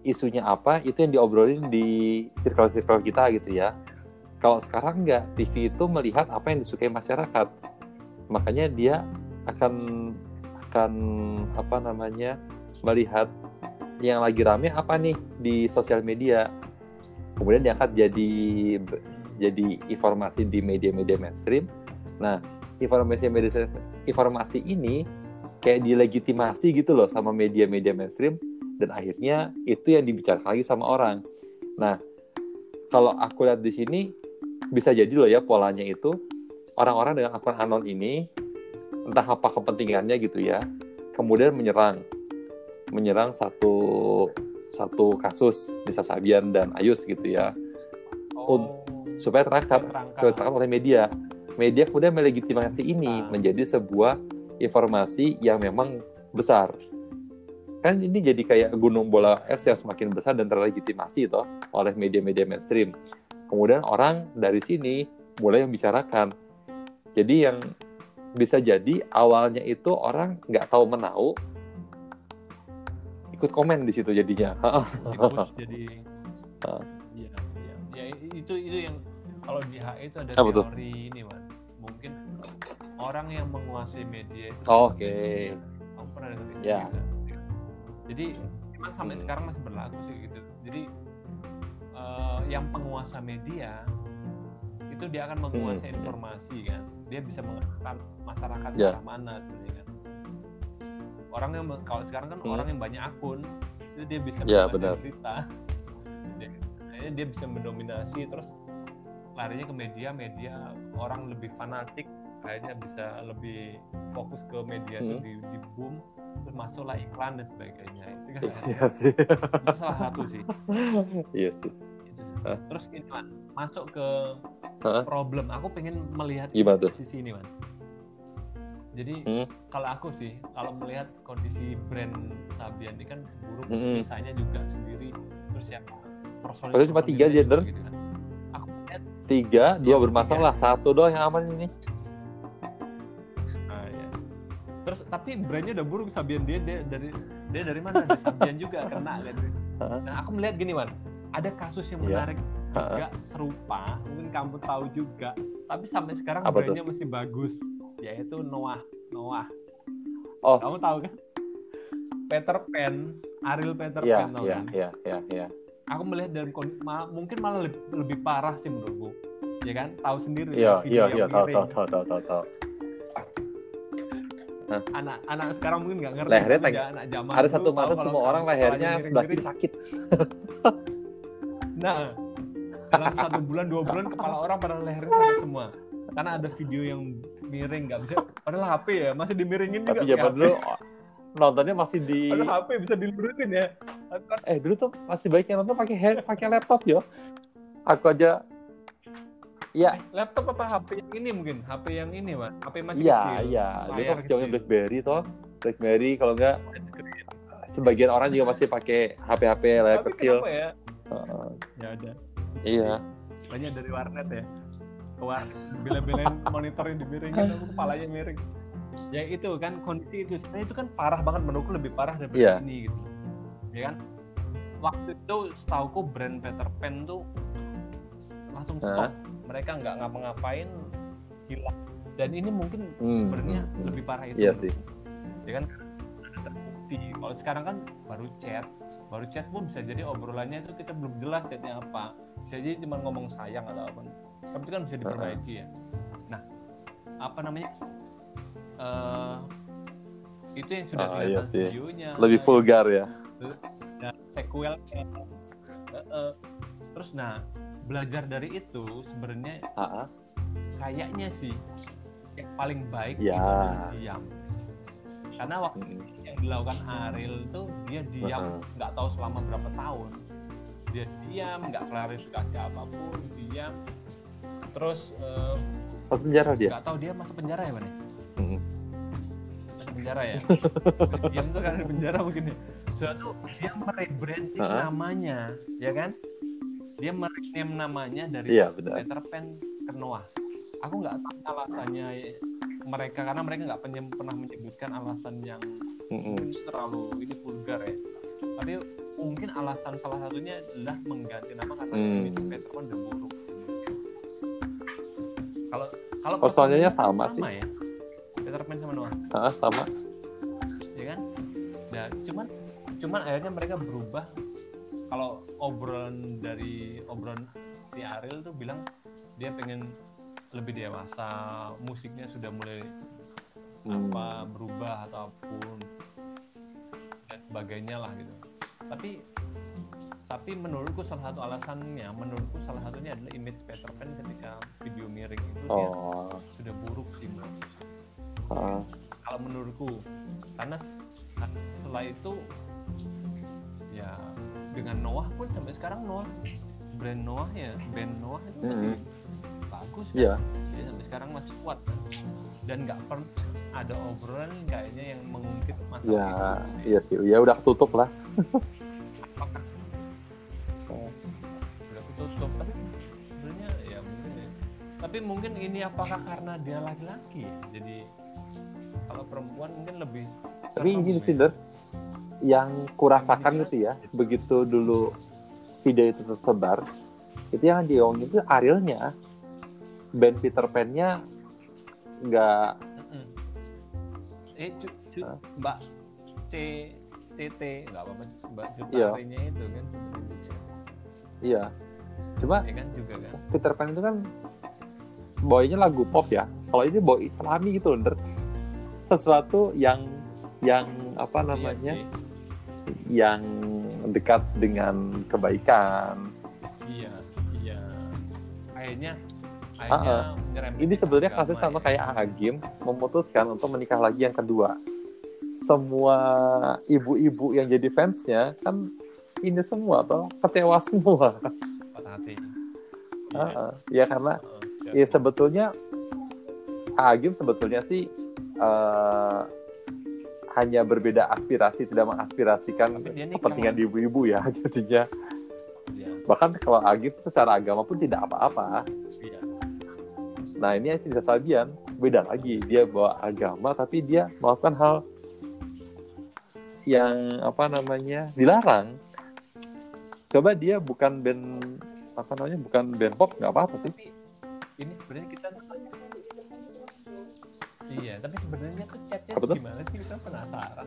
isunya apa itu yang diobrolin di circle-circle kita gitu ya. Kalau sekarang enggak, TV itu melihat apa yang disukai masyarakat. Makanya dia akan akan apa namanya melihat yang lagi rame apa nih di sosial media. Kemudian diangkat jadi jadi informasi di media-media mainstream. Nah informasi media informasi ini kayak dilegitimasi gitu loh sama media-media mainstream. Dan akhirnya itu yang dibicarakan lagi sama orang. Nah kalau aku lihat di sini bisa jadi loh ya polanya itu orang-orang dengan akun anon ini entah apa kepentingannya gitu ya kemudian menyerang. Menyerang satu satu kasus Nisa Sabian dan Ayus gitu ya. Oh, supaya terangkat terangkat. supaya terangkat oleh media. Media kemudian melegitimasi ini Ah. menjadi sebuah informasi yang memang besar. Kan ini jadi kayak gunung bola es yang semakin besar dan terlegitimasi toh oleh media-media mainstream kemudian orang dari sini mulai membicarakan jadi yang bisa jadi awalnya itu orang nggak tahu menau ikut komen di situ jadinya dipush jadi iya iya ya itu itu yang kalau di HI itu ada Apa tuh? teori ini man mungkin orang yang menguasai media itu Oh, Oke. kamu pernah dengar istilah Ya. jadi memang sampai Hmm. sekarang masih berlaku sih gitu jadi eh, yang penguasa media itu dia akan menguasai Hmm. informasi kan dia bisa mengarahkan masyarakat ke Ya. arah mana sebenarnya kan orang yang kalau sekarang kan Hmm. orang yang banyak akun itu dia bisa Ya, menguasai berita dia, dia bisa mendominasi terus larinya ke media media orang lebih fanatik akhirnya bisa lebih fokus ke media Hmm. di, di boom terus masuklah iklan dan sebagainya itu kan Iya sih. itu salah satu sih Iya sih. Hah? terus ini man masuk ke Hah? problem aku pengen melihat Gimana tuh? sisi ini man jadi Hmm. kalau aku sih kalau melihat kondisi brand Sabian ini kan buruk Mm-mm. misalnya juga sendiri terus yang personil Padahal cuma tiga, gender. gitu kan. aku lihat Tiga, dua Iya, bermasalah, satu doang yang aman ini. terus tapi brandnya udah buruk Sabian dia, dia dari dia dari mana dari Sabian juga kena kan nah aku melihat gini Wan ada kasus yang Iya. menarik juga serupa mungkin kamu tahu juga tapi sampai sekarang Apa tuh? brandnya masih bagus yaitu Noah Noah Oh. kamu tahu kan Peter Pan Ariel Peter Iya, Pan tahu iya, kan iya, iya, iya. aku melihat dalam kondi- ma- mungkin malah lebih, lebih parah sih menurutku ya kan tahu sendiri Iya, video iya, yang iya, tahu, tahu, tahu, tahu, tahu, tahu. anak anak sekarang mungkin nggak ngerti Lehernya ja- anak zaman Ada satu mata semua orang lehernya sebelah kiri sakit. nah dalam satu bulan dua bulan kepala orang pada lehernya sakit semua karena ada video yang miring nggak bisa padahal HP ya masih dimiringin juga Tapi zaman dulu nontonnya masih di padahal HP bisa dilurutin ya eh dulu tuh masih baik yang nonton pakai hand pakai laptop yo. Aku aja Iya, laptop apa HP yang ini mungkin HP yang ini mas HP masih iya, kecil iya. Dulu layar kan masih. BlackBerry toh. BlackBerry kalau enggak sebagian orang juga masih pakai HP-HP layar tapi kecil. kenapa ya Heeh. ya ada Iya. banyak dari warnet ya. Ke warnet bila-bilain monitor yang dimiringin aku kepalanya miring. Ya itu kan kondisi itu. Nah, itu kan parah banget menurutku lebih parah daripada Iya. ini gitu. Ya kan? Waktu itu setauku brand Peter Pan tuh langsung stop. Mereka nggak ngapa-ngapain hilang. Dan ini mungkin Hmm, sebenarnya hmm, hmm. lebih parah itu. Iya sih. ya kan terbukti kalau sekarang kan baru chat baru chat pun bisa jadi obrolannya itu kita belum jelas chatnya apa bisa jadi cuma ngomong sayang atau apa tapi itu kan bisa diperbaiki ya nah apa namanya eh itu yang sudah Ah, iya kelihatan sih. videonya Lebih vulgar ya. dan sequelnya Eh, eh. terus nah belajar dari itu sebenarnya Heeh. kayaknya sih yang paling baik Ya. itu diam karena waktu Hmm. Dilakukan Ariel itu dia diam nggak tahu selama berapa tahun dia diam nggak klarifikasi apa pun diam terus eh, Masuk penjara dia. nggak tahu dia masuk penjara ya mana Hmm. masuk penjara ya diam tuh karena di penjara mungkin ya suatu dia merebranding Heeh. namanya ya kan dia merename namanya dari benar. Peter Pan ke Noah aku nggak tahu alasannya mereka karena mereka nggak pernah menyebutkan alasan yang Mungkin terlalu ini vulgar ya. Tapi mungkin alasan salah satunya adalah mengganti nama karena Hmm. image Pan udah buruk. Kalau kalau Personilnya personilnya sama ya? Peter Pan sama Noah Ah, sama. ya kan? Nah cuman cuman akhirnya mereka berubah. Kalau obrolan dari obrolan si Ariel tuh bilang dia pengen lebih dewasa musiknya sudah mulai. Apa berubah ataupun dan sebagainya lah gitu tapi tapi menurutku salah satu alasannya menurutku salah satunya adalah image Peter Pan ketika video miring itu dia Oh. sudah buruk sih menurutku Ah. kalau menurutku karena s- setelah itu ya dengan Noah pun sampai sekarang Noah brand Noah ya brand Noah itu masih bagus kan Iya. Sekarang masih kuat dan nggak pernah ada obrolan kayaknya yang mengungkit masalah Ya, itu iya sih. Ya udah ketutup lah. udah ketutup tapi sebenarnya ya mungkin ya. tapi mungkin ini apakah karena dia laki-laki ya jadi kalau perempuan mungkin lebih Tapi ini ya. Finder, yang kurasakan itu ya, begitu dulu video itu tersebar, itu yang diomongin itu Arielnya, band Peter Pan-nya nggak eh cu, cu- mbak C CT nggak apa-apa mbak Iya. Cutarinya itu kan sebenarnya iya. Cuma ya kan juga kan Peter Pan itu kan boynya lagu pop ya. Kalau ini boy Islami gitu, Under. Sesuatu yang yang apa namanya? iya, yang dekat dengan kebaikan. iya iya kayaknya Ah, nyerempet Ini sebenarnya kasus sama ya. kayak Agim memutuskan untuk menikah lagi yang kedua. Semua ibu-ibu yang jadi fansnya kan ini semua toh kecewa semua. patah hati Ah, ah. ya karena Heeh, ya sebetulnya Agim sebetulnya sih eh, hanya berbeda aspirasi tidak mengaspirasikan kepentingan ibu-ibu ya jadinya iya bahkan kalau Agim secara agama pun tidak apa-apa nah ini si Sabian beda lagi. Dia bawa agama tapi dia melakukan hal yang apa namanya dilarang. Coba dia bukan band apa namanya bukan band pop nggak apa-apa sih. Tapi ini sebenarnya kita iya tapi sebenarnya tuh chatnya tuh? gimana sih? Kita penasaran.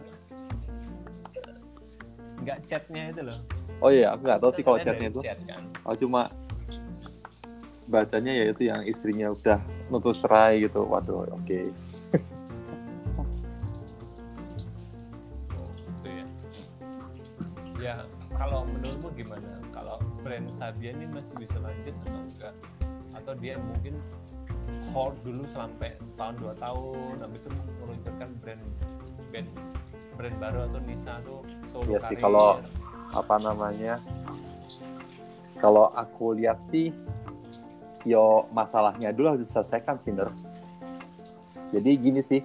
Nggak chatnya itu loh. Oh iya aku nggak tahu sih kalau chatnya itu. chat kan? Aku cuma bacanya ya itu yang istrinya udah nuntut cerai gitu. Waduh oke. Gitu ya. Ya kalau menurutmu gimana? Kalau brand Sabian ini masih bisa lanjut atau enggak? Atau dia mungkin hold dulu sampai setahun dua tahun habis itu meluncurkan brand brand brand baru atau Nisa tuh solo Iya sih, kalau- apa namanya? Kalau aku lihat sih yo masalahnya dulu harus diselesaikan sih Ner. jadi gini sih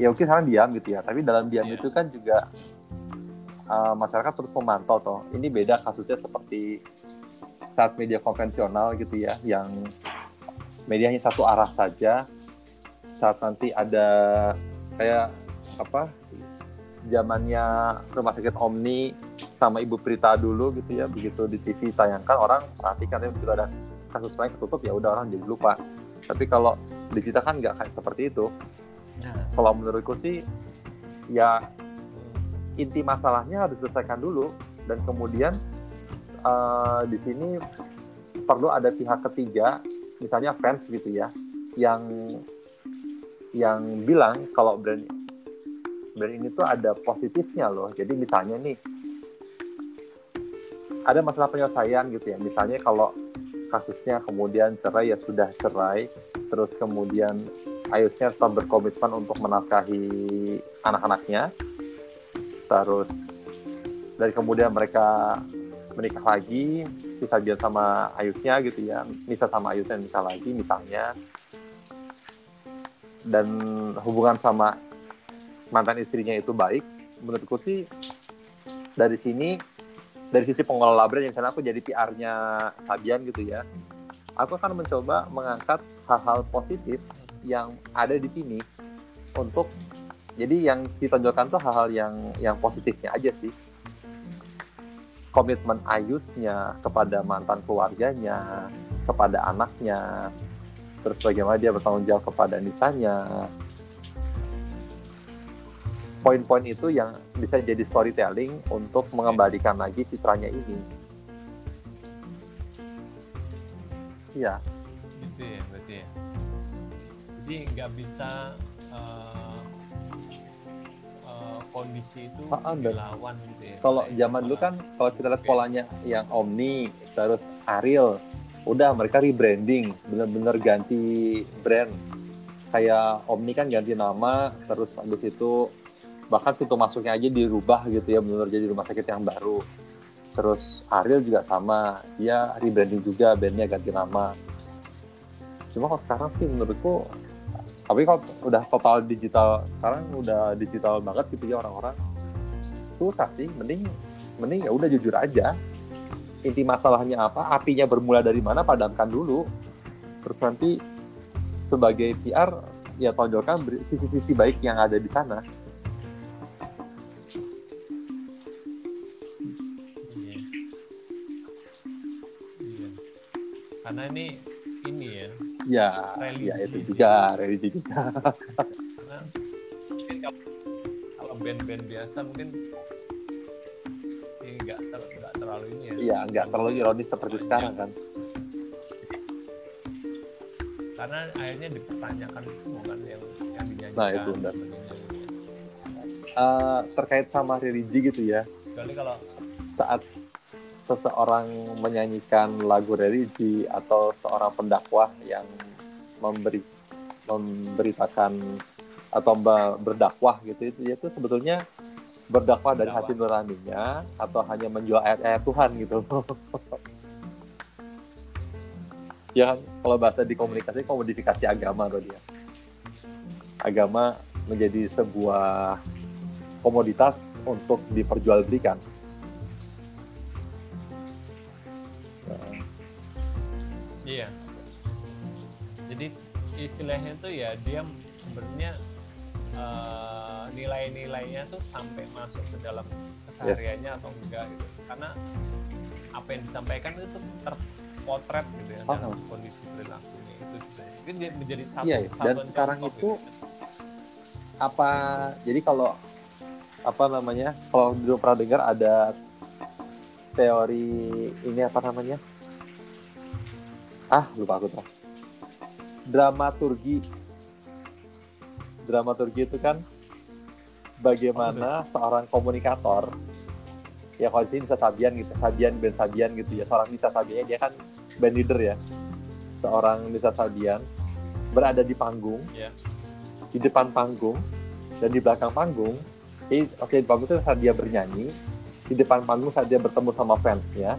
ya mungkin sekarang diam gitu ya tapi dalam diam Iya. itu kan juga uh, masyarakat terus memantau toh ini beda kasusnya seperti saat media konvensional gitu ya yang media hanya satu arah saja saat nanti ada kayak apa zamannya rumah sakit Omni sama Ibu Prita dulu gitu ya begitu di TV tayangkan orang perhatikan tapi begitu ada kasus lain ketutup ya udah orang jadi lupa. Tapi kalau di kita kan nggak kayak seperti itu. Nah, kalau menurutku sih ya inti masalahnya harus diselesaikan dulu. Dan kemudian eh, di sini perlu ada pihak ketiga misalnya fans gitu ya yang yang bilang kalau brand brand ini tuh ada positifnya loh. Jadi misalnya nih ada masalah penyelesaian gitu ya. Misalnya kalau kasusnya kemudian cerai ya sudah cerai. Terus kemudian Ayusnya tetap berkomitmen untuk menafkahi anak-anaknya. Terus dari kemudian mereka menikah lagi bisa dia sama Ayusnya gitu ya. Nisa sama Ayusnya nikah lagi misalnya. Dan hubungan sama mantan istrinya itu baik. Menurutku sih dari sini dari sisi pengelola brand yang misalnya aku jadi PR-nya Sabian gitu ya. Aku akan mencoba mengangkat hal-hal positif yang ada di sini untuk jadi yang ditonjolkan tuh hal-hal yang yang positifnya aja sih. Komitmen Ayusnya kepada mantan keluarganya kepada anaknya terus bagaimana dia bertanggung jawab kepada Nisanya poin-poin itu yang bisa jadi storytelling untuk mengembalikan lagi citranya ini. Iya. Gitu ya berarti ya. Jadi nggak bisa eh, eh, kondisi itu Ah, ah, dilawan gitu ya kalau zaman dulu kan kalau kita lihat polanya yang Omni terus Ariel udah mereka rebranding bener-bener ganti brand. Kayak Omni kan ganti nama terus habis itu bahkan pintu masuknya aja dirubah gitu ya bener jadi rumah sakit yang baru. Terus Ariel juga sama dia rebranding juga bandnya ganti nama. Cuma kalau sekarang sih menurutku tapi kalau udah total digital sekarang udah digital banget gitu ya orang-orang susah sih. Mending mending ya udah jujur aja. Inti masalahnya apa apinya bermula dari mana padamkan dulu. Terus nanti sebagai PR ya tonjolkan sisi-sisi baik yang ada di sana Karena ini ini ya, ya Religi. ya itu juga religi juga karena mungkin kalau, band-band biasa mungkin ini nggak ter- terlalu ini ya. ya nggak terlalu ironis seperti sekarang kan Karena akhirnya dipertanyakan semua kan yang yang dinyanyikan. Nah, itu, benar. Eh, terkait sama religi gitu ya Kecuali kalau saat seseorang menyanyikan lagu religi atau seorang pendakwah yang memberi memberitakan atau be- berdakwah gitu itu itu sebetulnya berdakwah dari hati nuraninya atau hanya menjual ayat-ayat Tuhan gitu. Ya kan, kalau bahasa di komunikasi komodifikasi agama loh dia. Agama menjadi sebuah komoditas untuk diperjualbelikan Iya. Jadi istilahnya tuh ya dia sebenarnya eh, nilai-nilainya tuh sampai masuk ke dalam kesehariannya atau enggak gitu karena apa yang disampaikan itu terpotret gitu ya Oh. dalam kondisi perilakunya itu dia menjadi satu Iya, iya. dan sekarang itu gitu. apa jadi kalau apa namanya kalau dulu pernah dengar ada teori ini apa namanya ah lupa aku tuh. Dramaturgi. Dramaturgi itu kan bagaimana seorang komunikator. Ya kalau di sini bisa Sabian gitu Sabian Ben Sabian gitu ya. Seorang Nisa Sabian dia kan band leader ya. Seorang Nisa Sabian berada di panggung. Iya. di depan panggung. Dan di belakang panggung jadi oke di panggung itu saat dia bernyanyi di depan panggung saat dia bertemu sama fansnya.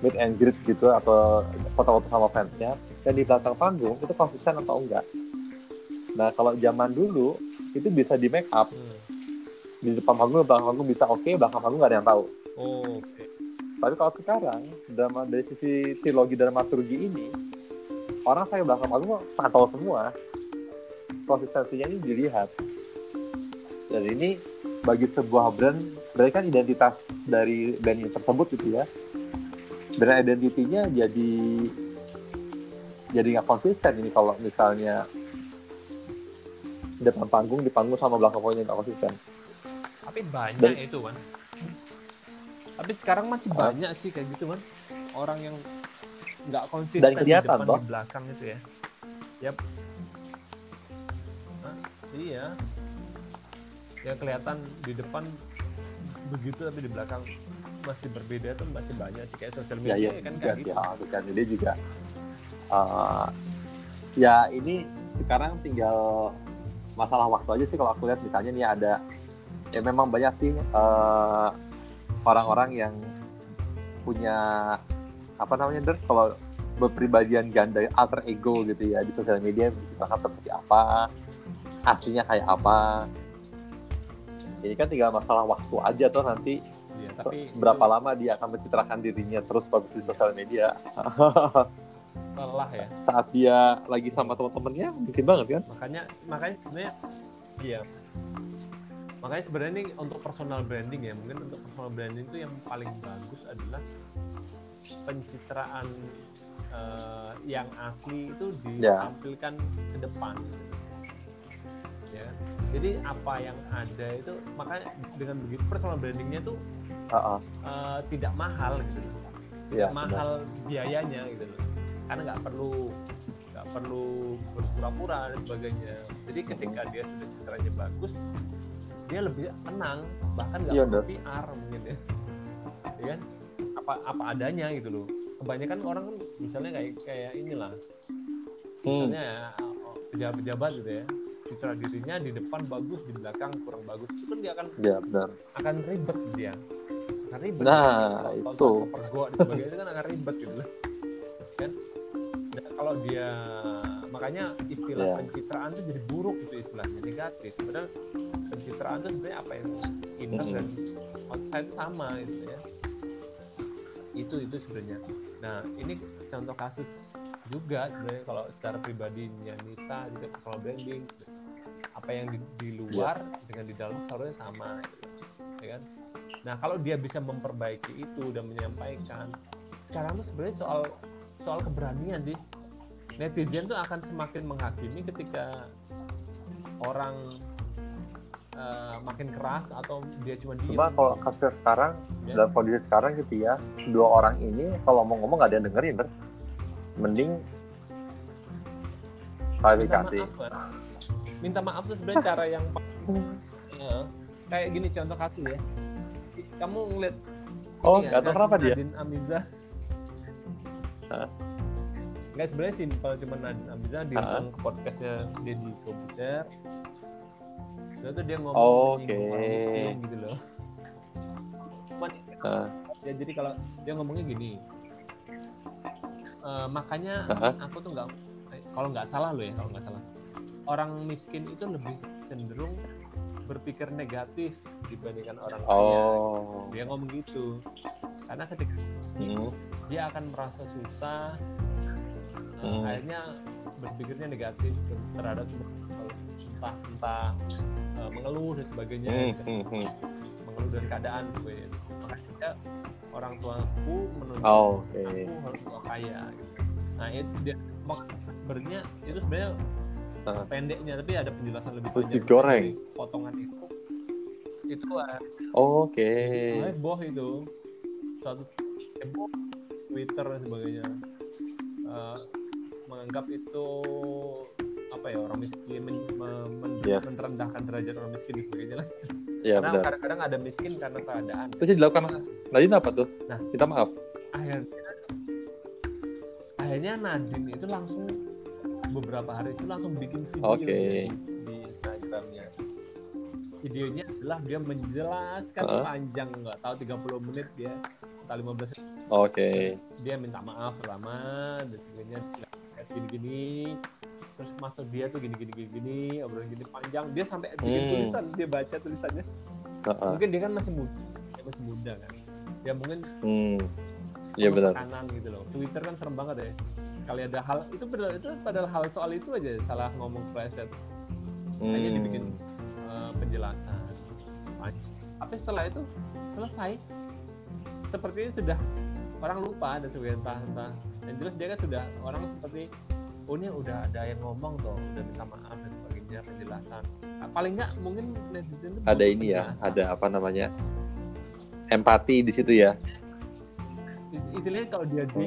Meet and greet gitu atau foto-foto sama fansnya dan di belakang panggung itu konsisten atau enggak. Nah kalau zaman dulu itu bisa di make up. Hmm. di depan panggung belakang panggung bisa oke belakang panggung nggak ada yang tahu. Oh, oke. Tapi kalau sekarang drama dari sisi trilogi dramaturgi ini orang saya belakang panggung pantau semua. Konsistensinya ini dilihat. Dan ini bagi sebuah brand kan identitas dari brand tersebut gitu ya brand identitinya jadi jadi nggak konsisten ini kalau misalnya depan panggung di panggung sama belakang panggungnya nggak konsisten. Tapi banyak Dan- itu kan tapi sekarang masih Ah. banyak sih kayak gitu kan orang yang nggak konsisten Dan di depan toh. di belakang itu ya. Yap. Hah? iya. Yang kelihatan di depan begitu tapi di belakang masih berbeda tuh masih banyak sih kayak sosial ya media ya kan juga kayak gitu. ya bukan dia juga uh, ya ini sekarang tinggal masalah waktu aja sih kalau aku lihat. Misalnya nih ada ya memang banyak sih uh, orang-orang yang punya apa namanya der? Kalau berpribadian ganda alter ego gitu ya di sosial media misalkan seperti apa aslinya kayak apa. Ini kan tinggal masalah waktu aja tuh nanti tapi berapa itu lama dia akan mencitrakan dirinya terus bagus di sosial media? Lelah ya. Saat dia lagi sama teman-temannya mungkin banget kan? Makanya makanya sebenarnya iya. Makanya sebenarnya ini untuk personal branding ya. Mungkin untuk personal branding itu yang paling bagus adalah pencitraan eh, yang asli itu Ya. ditampilkan ke depan. Ya? Jadi apa yang ada itu makanya dengan begitu personal brandingnya tuh Heeh. eh, tidak mahal gitu. Loh. ya Nggak mahal biayanya gitu loh. Karena nggak perlu nggak perlu berpura-pura dan sebagainya. Jadi ketika dia sudah citranya bagus dia lebih tenang. Bahkan nggak Iya, perlu. PR mungkin ya. Ya kan? Apa apa adanya gitu loh. Kebanyakan orang kan misalnya kayak kayak inilah. Hmm. misalnya ya, pejabat-pejabat gitu ya citra dirinya di depan bagus di belakang kurang bagus. Itu kan dia akan ya benar. akan ribet dia. Akan ribet. Nah, Kalau- itu. pergok dan sebagainya itu kan akan ribet gitu. Loh kan? Dan kalau dia makanya istilah Iya. pencitraan itu jadi buruk gitu istilahnya negatif. Padahal pencitraan itu sebenarnya apa yang inner Mm-mm. dan outside itu sama gitu ya. Itu itu sebenarnya. Nah ini contoh kasus juga sebenarnya kalau secara pribadinya Nisa juga personal branding apa yang di, di luar dengan di dalam seharusnya sama gitu. ya kan nah kalau dia bisa memperbaiki itu dan menyampaikan sekarang tuh sebenarnya soal soal keberanian sih netizen tuh akan semakin menghakimi ketika orang eh, makin keras atau dia cuma diem cuma kalau kasusnya sekarang Ya. dalam kondisi sekarang gitu ya dua orang ini kalau ngomong-ngomong nggak ada yang dengerin Ber. Mending minta klarifikasi. maaf kan minta maaf tuh sebenarnya cara yang Ya, kayak gini contoh kasus ya. Kamu ngeliat oh ini nggak tahu kasus kenapa dia? Nadine Amiza. Nggak sebenarnya simpel cuma Nadine Amiza diundang ke podcastnya Deddy Kobuser Lalu tuh dia ngomong Oh, oke. orang miskin gitu loh. Cuman ya jadi kalau dia ngomongnya gini eh, makanya aku tuh nggak eh, kalau nggak salah loh ya kalau nggak salah. Orang miskin itu lebih cenderung berpikir negatif dibandingkan orang kaya. Oh. Dia ngomong gitu. Karena ketika Hmm. dia akan merasa susah Hmm. akhirnya berpikirnya negatif terhadap semua entah entah uh, mengeluh dan sebagainya. Hmm, hmm, hmm. mengeluh dengan keadaan sebagainya makanya orang tuaku menuntut Oh, oke. aku harus tua kaya gitu. nah itu dia sebenarnya itu sebenarnya Ah. pendeknya tapi ada penjelasan lebih Terus panjang. digoreng. Jadi, potongan itu itu uh, Oke. heboh itu suatu heboh Twitter dan sebagainya Eh, menganggap itu apa ya orang miskin men, men- men- Yes. merendahkan derajat orang miskin dan sebagainya lah. Ya karena benar. kadang-kadang ada miskin karena keadaan Terus yang dilakukan Nadine apa tuh? Nah. Minta maaf. akhirnya akhirnya Nadine itu langsung beberapa hari itu langsung bikin video Oke. di, di Instagramnya videonya adalah dia menjelaskan Heeh. panjang nggak tahu 30 menit dia atau 15 menit Oke. dia minta maaf pertama dan sebagainya gini-gini terus masuk dia tuh gini-gini gini obrolan gini panjang dia sampai bikin Hmm. tulisan dia baca tulisannya Heeh. mungkin dia kan masih muda dia masih muda kan ya mungkin Hmm. Iya benar. kanan gitu loh Twitter kan serem banget ya sekali ada hal itu padahal itu padahal hal soal itu aja salah ngomong preset hanya Hmm. dibikin uh, penjelasan tapi setelah itu selesai sepertinya sudah orang lupa dan sebagainya entah entah yang jelas dia kan sudah orang seperti oh ini udah ada yang ngomong tuh udah minta maaf dan sebagainya penjelasan Nah, paling nggak mungkin netizen itu Ada ini ya, penjelasan. ada apa namanya? Empati di situ ya. Is- istilahnya kalau dia di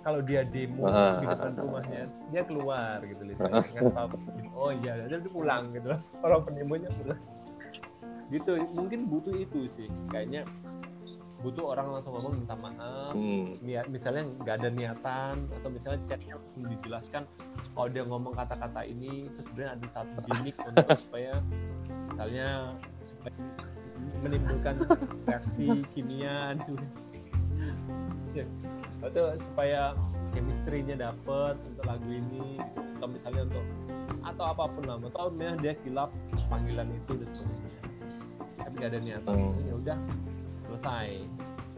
kalau dia demo Ah, di depan ah, ah. rumahnya dia keluar gitu. Ngasih tahu, oh iya dan dia pulang gitu orang pendemonya pulang gitu mungkin butuh itu sih kayaknya butuh orang langsung ngomong minta maaf Hmm. niat misalnya nggak ada niatan atau misalnya chatnya langsung dijelaskan kalau dia ngomong kata-kata ini terus sebenarnya ada satu gimmick untuk supaya misalnya supaya menimbulkan reaksi kimia gitu. ya, atau supaya chemistry-nya dapet untuk lagu ini gitu. atau misalnya untuk atau apa pun lah atau misalnya dia kilap panggilan itu dan sebagainya tapi nggak ada niatan Hmm. ya udah selesai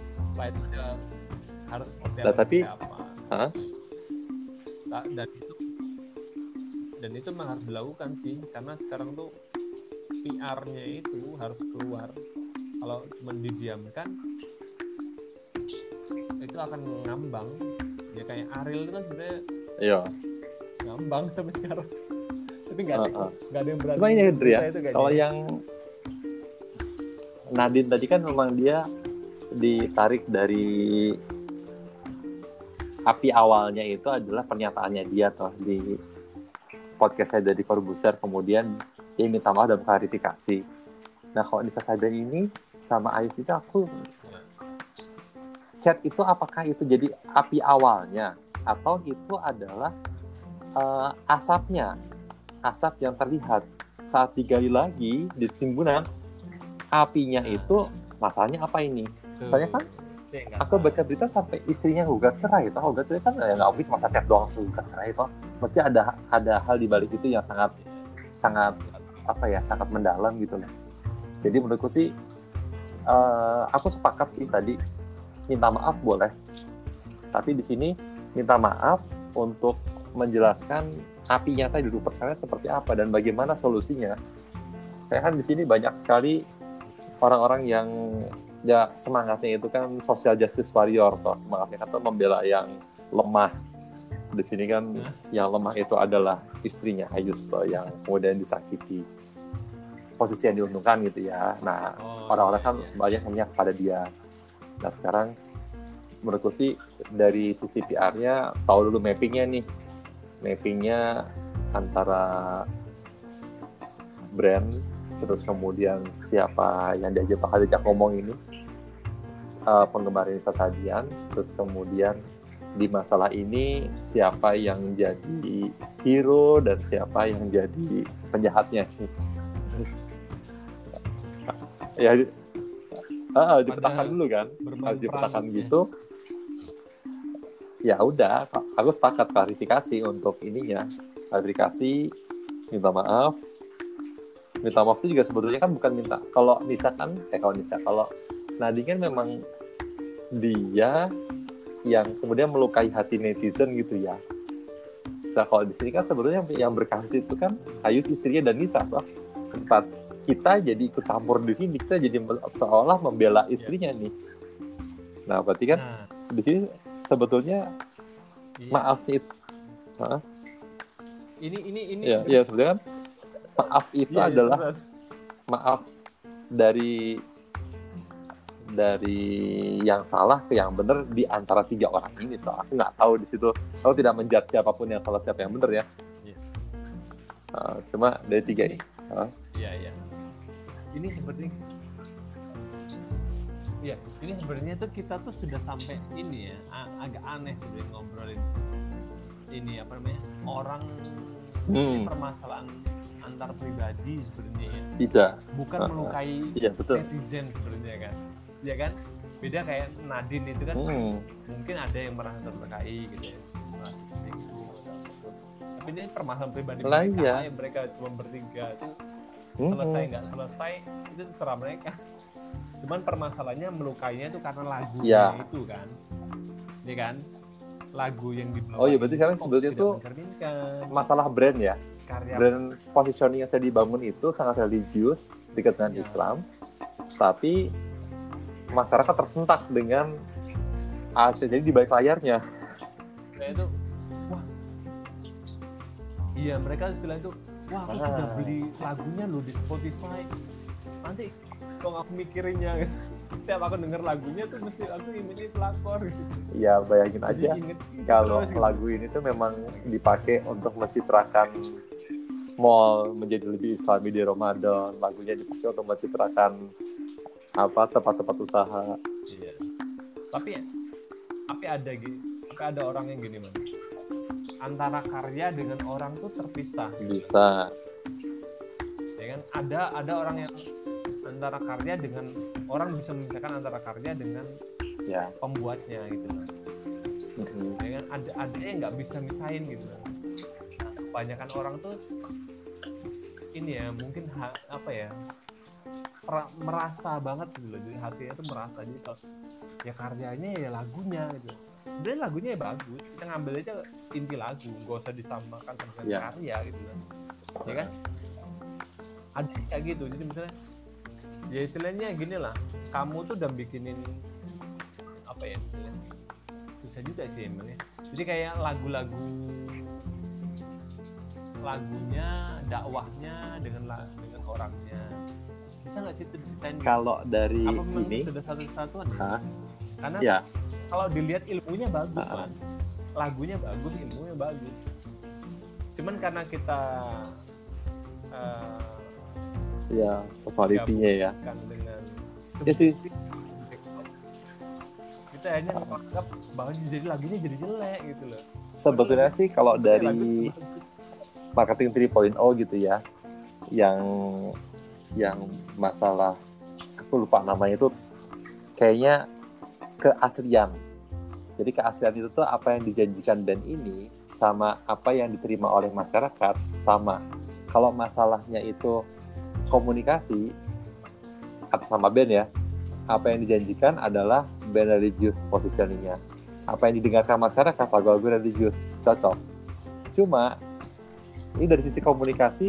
setelah itu dia harus seperti apa, tapi- apa. Ta- dan itu dan itu memang harus dilakukan sih karena sekarang tuh PR-nya itu harus keluar kalau cuma didiamkan itu akan ngambang ya kayak Ariel itu kan sebenarnya Iya. ngambang sampai sekarang tapi nggak ada Heeh. nggak ada yang berani Cuma ini ya, Dri, ya. Kalau yang Nadine tadi kan memang dia ditarik dari api awalnya itu adalah pernyataannya dia toh di podcast saya dari Corbusier kemudian dia minta maaf dan klarifikasi. Nah kalau Nisa Sabian ini sama Ayus itu aku chat itu apakah itu jadi api awalnya atau itu adalah eh, asapnya asap yang terlihat saat digali lagi di timbunan apinya itu masalahnya apa ini? Tuh. soalnya kan aku baca berita sampai istrinya gugat cerai itu gugat cerai kan ya nggak mungkin masa chat doang gugat cerai itu mesti ada ada hal di balik itu yang sangat sangat apa ya sangat mendalam gitu loh jadi menurutku sih eh, aku sepakat sih tadi minta maaf boleh. Tapi di sini minta maaf untuk menjelaskan api nyata di Carnet seperti apa dan bagaimana solusinya. Saya kan di sini banyak sekali orang-orang yang ya semangatnya itu kan social justice warrior toh. Semangatnya kan tuh membela yang lemah. Di sini kan Hah? yang lemah itu adalah istrinya Ayus toh yang kemudian disakiti. Posisi yang diuntungkan gitu ya. Nah Oh, orang-orang kan iya. banyak memihak pada dia. Nah sekarang menurutku sih dari sisi PR-nya tahu dulu mappingnya nih. Mappingnya antara brand terus kemudian siapa yang diajak bakal diajak ngomong ini? Eh, penggemar Nisa Sadian. Terus kemudian di masalah ini siapa yang jadi hero dan siapa yang jadi penjahatnya? Terus, ya ah, dipetakan Ada dulu kan? Harus dipetakan peran, ya. gitu. Ya udah aku sepakat klarifikasi untuk ininya. Klarifikasi minta maaf minta maaf itu juga sebetulnya kan bukan minta kalau Nisa kan eh kalau Nisa kalau Nadine kan memang dia yang kemudian melukai hati netizen gitu ya Nah kalau di sini kan sebenarnya yang berkasus itu kan Ayus istrinya dan Nisa, toh. Tempat kita jadi ikut campur di sini, kita jadi seolah membela istrinya nih. Nah berarti kan Nah, di sini sebetulnya iya. maaf itu, Ini ini ini. ya, ya sebenarnya kan maaf itu Iya, iya, adalah maaf dari dari yang salah ke yang benar di antara tiga orang ini tuh aku nggak tahu di situ aku tidak menjudge siapa pun yang salah siapa yang benar ya Iya. Uh, cuma dari tiga ini Hah? Iya, iya. Ini seperti Iya, ini sebenarnya tuh kita tuh sudah sampai ini ya, agak aneh sebenarnya ngobrolin ini apa namanya orang ini Hmm. permasalahan antar pribadi sebenarnya ya. tidak bukan ah. melukai iya betul netizen sebenarnya kan, ya kan? Beda kayak Nadine itu kan Hmm. mungkin ada yang merasa terlukai gitu ya. Tapi ini permasalahan pribadi Lah, mereka iya. yang mereka cuma bertiga itu Hmm. selesai nggak selesai itu terserah mereka cuman permasalahannya melukainya itu karena lagunya Ya. itu kan ya kan lagu yang dibawa Oh iya, berarti sekarang sebetulnya tuh masalah brand ya karya brand positioning yang saya dibangun itu sangat religius dekat dengan Iya. Islam tapi masyarakat tersentak dengan AC jadi di balik layarnya saya itu wah iya mereka istilah itu wah aku Ah. udah beli lagunya lo di Spotify nanti kalau aku mikirinnya setiap aku denger lagunya tuh mesti aku ini pelakor gitu. ya bayangin aja inget gitu kalau gitu. lagu ini tuh memang dipakai untuk mencitrakan mall menjadi lebih islami di Ramadan lagunya dipakai untuk mencitrakan apa tempat-tempat usaha Iya. Tapi tapi ada gini, tapi ada orang yang gini man. Antara karya dengan orang tuh terpisah, bisa ya kan? Ada ada orang yang antara karya dengan orang bisa memisahkan antara karya dengan ya pembuatnya gitu. Mm-mm. Ya kan? Ada ada yang nggak bisa misahin gitu loh. Nah, kebanyakan orang tuh ini ya mungkin ha- apa ya pra- merasa banget gitu loh jadi hatinya tuh merasa jadi kalau ya karyanya ya lagunya gitu sebenarnya lagunya ya bagus kita ngambil aja inti lagu nggak usah disamakan dengan Ya. karya gitu kan ya kan ada kayak gitu jadi misalnya ya istilahnya gini lah. Kamu tuh udah bikinin apa ya istilahnya, susah juga sih emangnya. Jadi kayak lagu-lagu lagunya dakwahnya dengan la- dengan orangnya. Bisa nggak sih itu desain? Kalau dari apa ini? sudah satu kesatuan ya? Karena ya. kalau dilihat ilmunya bagus Ah. kan lagunya bagus ilmunya bagus. Cuman karena kita eh, ya personality-nya ya. Gabungkan dengan Ya sih. kita hanya menganggap bahwa jadi lagunya jadi jelek gitu loh. Sebetulnya sih kalau dari marketing 3.0 gitu ya yang yang masalah aku lupa namanya itu kayaknya keaslian. Jadi keaslian itu tuh apa yang dijanjikan band ini sama apa yang diterima oleh masyarakat sama. Kalau masalahnya itu komunikasi atas sama band ya apa yang dijanjikan adalah band religious positioningnya. Apa yang didengarkan masyarakat lagu-lagu religius cocok. Cuma ini dari sisi komunikasi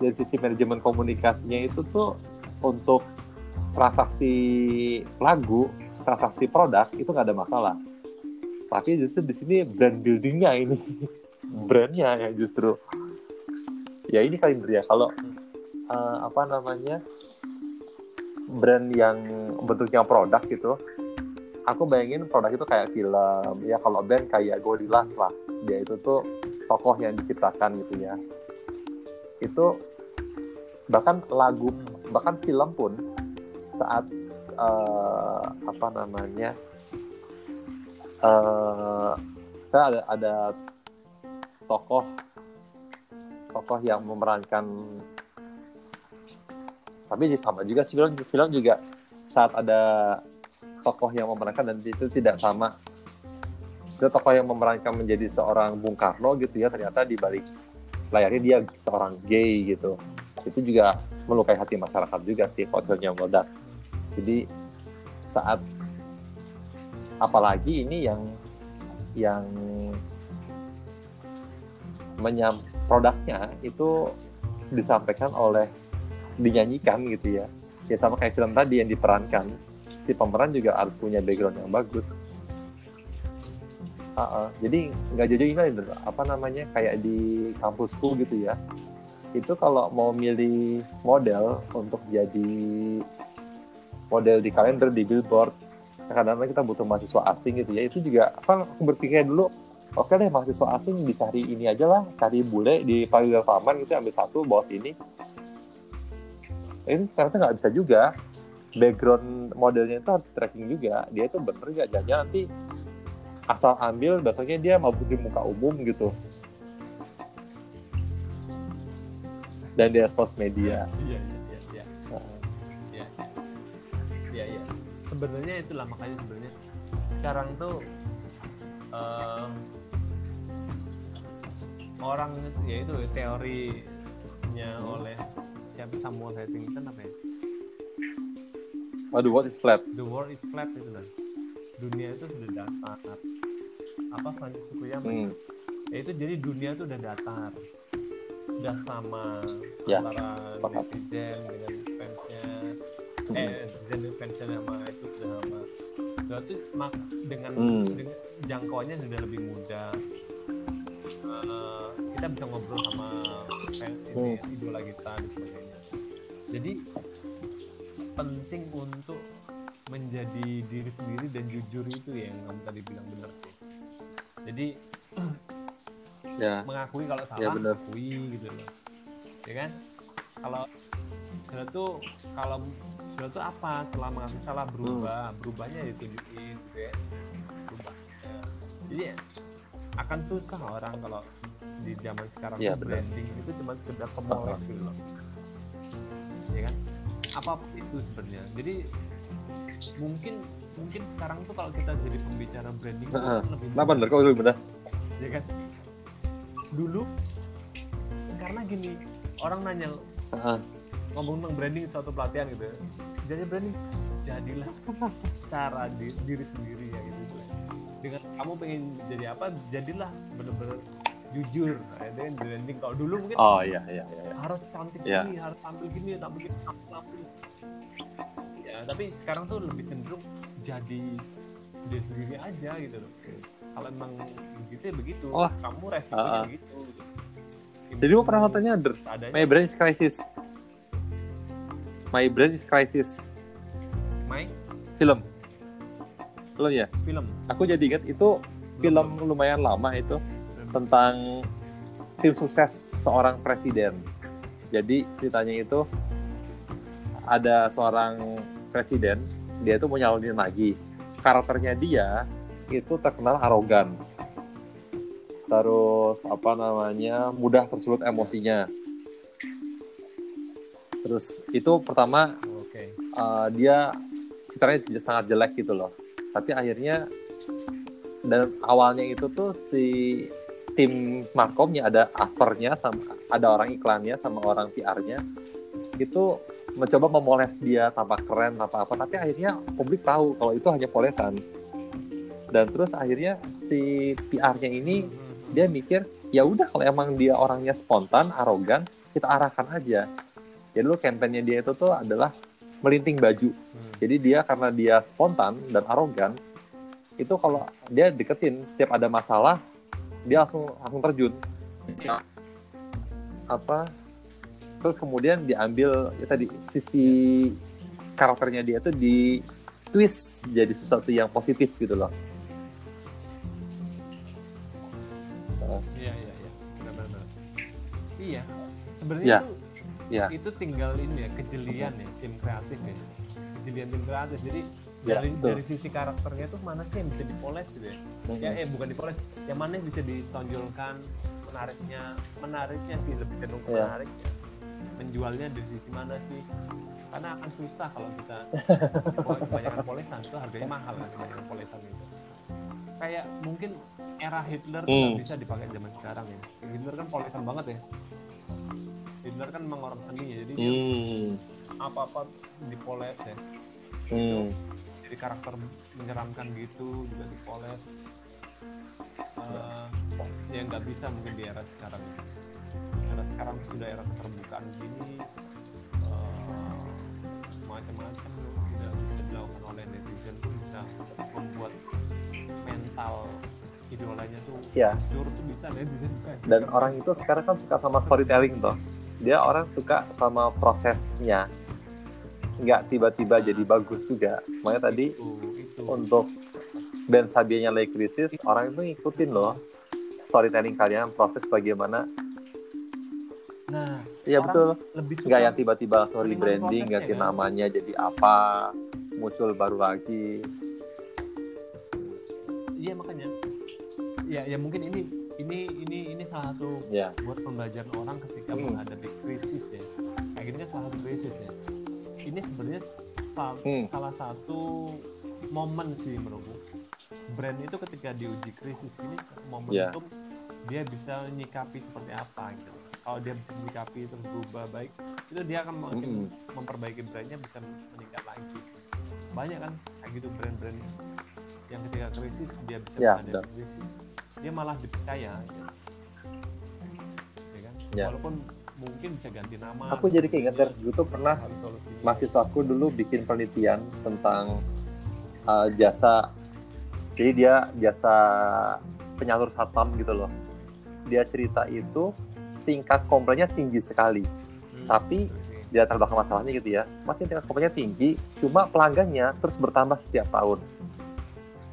dari sisi manajemen komunikasinya itu tuh untuk transaksi lagu transaksi produk itu nggak ada masalah. Tapi justru di sini brand buildingnya ini brandnya yang justru ya ini kali Indra, ya kalau eh, apa namanya brand yang bentuknya produk gitu. Aku bayangin produk itu kayak film. Ya kalau band kayak Gorillaz lah. Dia itu tuh tokoh yang diciptakan gitu ya. Itu bahkan lagu bahkan film pun saat eh, apa namanya eh saya ada ada tokoh tokoh yang memerankan tapi sama juga sih film film juga saat ada tokoh yang memerankan dan itu tidak sama. Itu tokoh yang memerankan menjadi seorang Bung Karno gitu ya ternyata di balik layarnya dia seorang gay gitu. Itu juga melukai hati masyarakat juga sih kalau filmnya meledak. Jadi saat apalagi ini yang yang menyam produknya itu disampaikan oleh dinyanyikan gitu ya. Ya sama kayak film tadi yang diperankan. Si pemeran juga harus punya background yang bagus. Uh, uh, jadi nggak jauh ini apa namanya kayak di kampusku gitu ya. Itu kalau mau milih model untuk jadi model di kalender di billboard kadang-kadang kita butuh mahasiswa asing gitu ya. Itu juga apa aku berpikir dulu oke deh mahasiswa asing dicari ini aja lah cari bule di paguyuban Faman gitu ambil satu bawa sini ini ternyata nggak bisa juga. Background modelnya itu harus tracking juga. Dia itu bener nggak? Jangan nanti asal ambil besoknya dia mabuk di muka umum gitu. Dan di expose media. Iya iya iya iya iya. Iya iya. Sebenarnya itulah makanya sebenarnya sekarang tuh eh, orang itu ya itu teorinya oleh siapa Samuel Huntington apa ya? Waduh what is flat. The world is flat itu kan. Dunia itu sudah datar. Apa Francis Fukuyama? Hmm. ya itu jadi dunia itu udah datar. Udah sama Ya, antara netizen dengan fansnya. Hmm. eh netizen dengan fansnya sama itu sudah sama berarti mak dengan, Hmm. dengan jangkauannya sudah lebih mudah Eh, kita bisa ngobrol sama fans ini Hmm. idola kita dan sebagainya jadi penting untuk menjadi diri sendiri dan jujur itu ya yang kamu tadi bilang benar sih. Jadi ya. mengakui kalau salah Ya, benar. akui gitu loh. Ya kan? Kalau sudah tuh kalau sudah tuh apa? Setelah mengaku salah berubah. Hmm. berubahnya ya ditunjukin gitu ya. Berubah Ya. jadi akan susah orang kalau di zaman sekarang Ya, branding itu cuma sekedar pemoles gitu loh ya kan apa pun itu sebenarnya jadi mungkin mungkin sekarang tuh kalau kita jadi pembicara branding Heeh. lebih bener kok lebih bener ya kan dulu karena gini orang nanya Heeh. ngomong tentang branding suatu pelatihan gitu ya. jadi branding jadilah secara di- diri sendiri ya gitu dengan kamu pengen jadi apa jadilah bener-bener jujur. Nah, itu kan branding. Kalau dulu mungkin oh iya iya iya iya. harus cantik Ya. gini harus tampil gini tampil gini tampil tampil ya tapi sekarang tuh lebih cenderung jadi diri sendiri aja gitu loh. Kalau emang begitu ya begitu. Oh. kamu resikonya Ah. begitu jadi lu pernah nontonnya adanya. My Brain is Crisis. My Brain is Crisis. My? Film. Lo ya? Film. Aku jadi ingat itu film lumayan lama itu tentang tim sukses seorang presiden. Jadi ceritanya itu ada seorang presiden, dia itu mau nyalonin lagi. Karakternya dia itu terkenal arogan. Terus apa namanya mudah tersulut emosinya. Terus itu pertama oke uh, dia citranya sangat jelek gitu loh. Tapi akhirnya dan awalnya itu tuh si tim markomnya ada aktornya sama ada orang iklannya sama orang PR-nya itu mencoba memoles dia tampak keren tanpa apa tapi akhirnya publik tahu kalau itu hanya polesan. Dan terus akhirnya si PR-nya ini dia mikir ya udah kalau emang dia orangnya spontan arogan kita arahkan aja. Jadi dulu kampanye dia itu tuh adalah melinting baju. Hmm. jadi dia karena dia spontan dan arogan itu kalau dia deketin setiap ada masalah dia langsung langsung terjun. Apa? Terus kemudian diambil ya tadi sisi karakternya dia tuh di twist jadi sesuatu yang positif gitu loh. Iya iya iya. Benar-benar. Iya. Sebenarnya Ya. itu ya itu tinggal ini ya kejelian ya tim kreatif ya. Kejelian tim kreatif. Jadi Ya, dari betul. dari sisi karakternya tuh mana sih yang bisa dipoles gitu ya ya eh bukan dipoles yang mana yang bisa ditonjolkan menariknya menariknya sih lebih cenderung ke Iya. menarik ya. menjualnya dari sisi mana sih karena akan susah kalau kita kebanyakan polesan itu harganya mahal kan kebanyakan polesan itu kayak mungkin era Hitler Hmm. bisa dipakai zaman sekarang ya Hitler kan polesan banget ya Hitler kan memang orang seni ya jadi hmm. apa-apa dipoles ya Hmm. Jadi karakter menyeramkan gitu juga dipoles. Eh, yang nggak bisa mungkin di era sekarang. Era sekarang sudah era keterbukaan gini eh, macam-macam. Tidak bisa dilakukan oleh netizen pun bisa membuat mental idolanya tuh Ya. hancur tuh bisa netizen kan dan orang itu sekarang kan suka sama storytelling toh. Dia orang suka sama prosesnya nggak tiba-tiba jadi bagus juga. Makanya tadi itu itu untuk band Sabianya lagi krisis orang itu ngikutin loh storytelling kalian proses bagaimana nah ya betul. lebih nggak yang tiba-tiba menikmati branding ganti kan? namanya jadi apa muncul baru lagi. Iya makanya. Ya ya mungkin ini ini ini ini salah satu ya. buat pembelajaran orang ketika Hmm. menghadapi krisis ya. Kayak gini kan salah satu krisis ya ini sebenarnya sa- Hmm. salah satu momen sih menurutku brand itu ketika diuji krisis ini momentum dia bisa nyikapi seperti apa gitu kalau dia bisa menyikapi terus berubah baik itu dia akan makin Mm-mm. memperbaiki brandnya bisa meningkat lagi banyak kan kayak gitu brand-brand yang ketika krisis dia bisa Ya, menghadapi krisis dia malah dipercaya gitu. ya kan Ya. walaupun mungkin bisa ganti nama. Aku jadi keinget dari dulu tuh pernah mahasiswaku dulu bikin penelitian tentang uh, jasa jadi dia jasa penyalur satpam gitu loh. Dia cerita itu tingkat komplainnya tinggi sekali. Hmm, tapi oke. di latar belakang masalahnya gitu ya masih tingkat komplainnya tinggi cuma pelanggannya terus bertambah setiap tahun.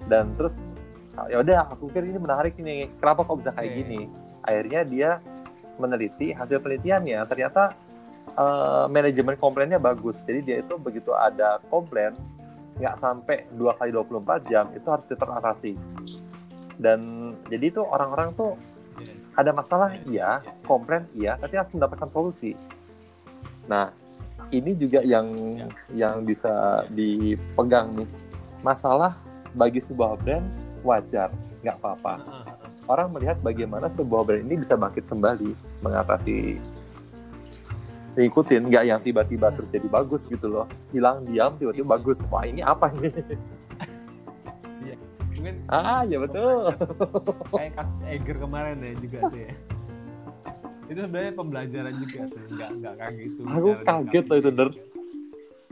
Dan terus ya udah aku pikir ini menarik ini kenapa kok bisa kayak gini? Akhirnya dia meneliti hasil penelitiannya ternyata eh, manajemen komplainnya bagus jadi dia itu begitu ada komplain nggak sampai dua kali 24 jam itu harus diteratasi dan jadi itu orang-orang tuh ada masalah Iya, komplain iya tapi harus mendapatkan solusi nah ini juga yang Ya. yang bisa dipegang nih masalah bagi sebuah brand wajar nggak apa-apa. Orang melihat bagaimana sebuah brand ini bisa bangkit kembali mengatasi ngikutin nggak yang tiba-tiba terus jadi bagus gitu loh. Hilang diam tiba-tiba bagus. Wah ini apa ini? Mungkin ah ya betul. kayak kasus Eger kemarin ya juga tuh ya. Itu sebenarnya pembelajaran juga tuh nggak nggak kayak gitu aku cara kaget loh itu der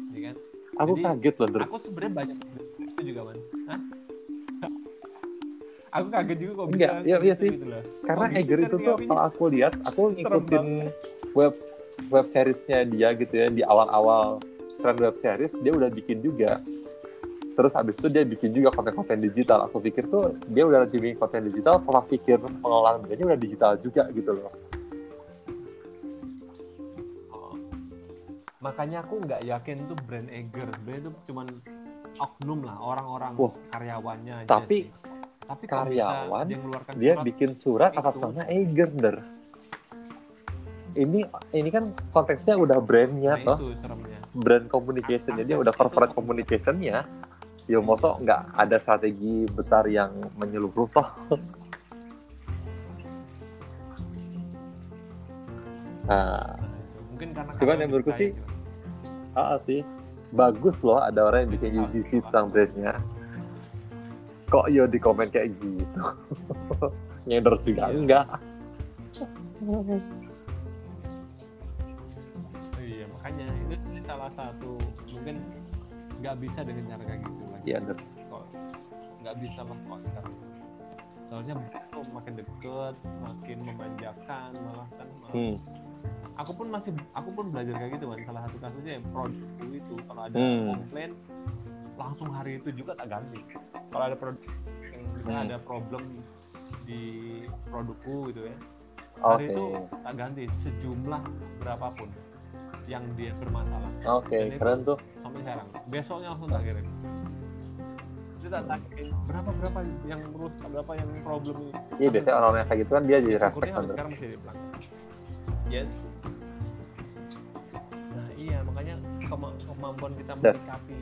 Iya kan? Aku Jadi, kaget loh der aku sebenarnya banyak itu juga man Hah? Aku kaget juga kok bisa Enggak, iya- iya gitu sih. gitu loh. karena bisa Eger itu tuh kalau aku lihat aku ngikutin web web seriesnya dia gitu ya di awal-awal tren web series dia udah bikin juga terus habis itu dia bikin juga konten-konten digital aku pikir tuh dia udah bikin konten digital pola pikir pengelolaan brandnya udah digital juga gitu loh Oh. makanya aku nggak yakin tuh brand Eger sebenarnya itu cuman oknum lah orang-orang Wah. karyawannya aja Tapi sih. Tapi karyawan, dia ngeluarkan dia surat, bikin surat atas nama Eger der ini ini kan konteksnya udah brandnya nah toh. seremnya. Brand communicationnya dia udah corporate communicationnya. Ya mosok nggak ada strategi besar yang menyeluruh toh? Nah mungkin karena Cuman yang menurutku sih, ah sih. Bagus loh ada orang yang bikin UGC tentang brandnya kok yo di komen kayak gitu nyender juga Iya. enggak Oh iya makanya itu sih salah satu mungkin nggak bisa dengan cara kayak gitu lagi Iya, kok nggak bisa sekarang soalnya makin deket makin memanjakan malah kan malah hmm. aku pun masih aku pun belajar kayak gitu kan salah satu kasusnya yang produk itu kalau ada Hmm. komplain langsung hari itu juga tak ganti. Kalau ada produk yang misalnya Hmm. ada problem di produkku gitu ya hari itu tak ganti sejumlah berapapun yang dia bermasalah. Oke itu- keren tuh. sampai sekarang. Besoknya langsung tak kirim. Tanyain berapa berapa yang rusak berapa yang problem iya biasanya orang-orang kayak gitu kan dia jadi respect kan sekarang masih di pelanggan yes. Nah iya makanya kema- kemampuan kita menyikapi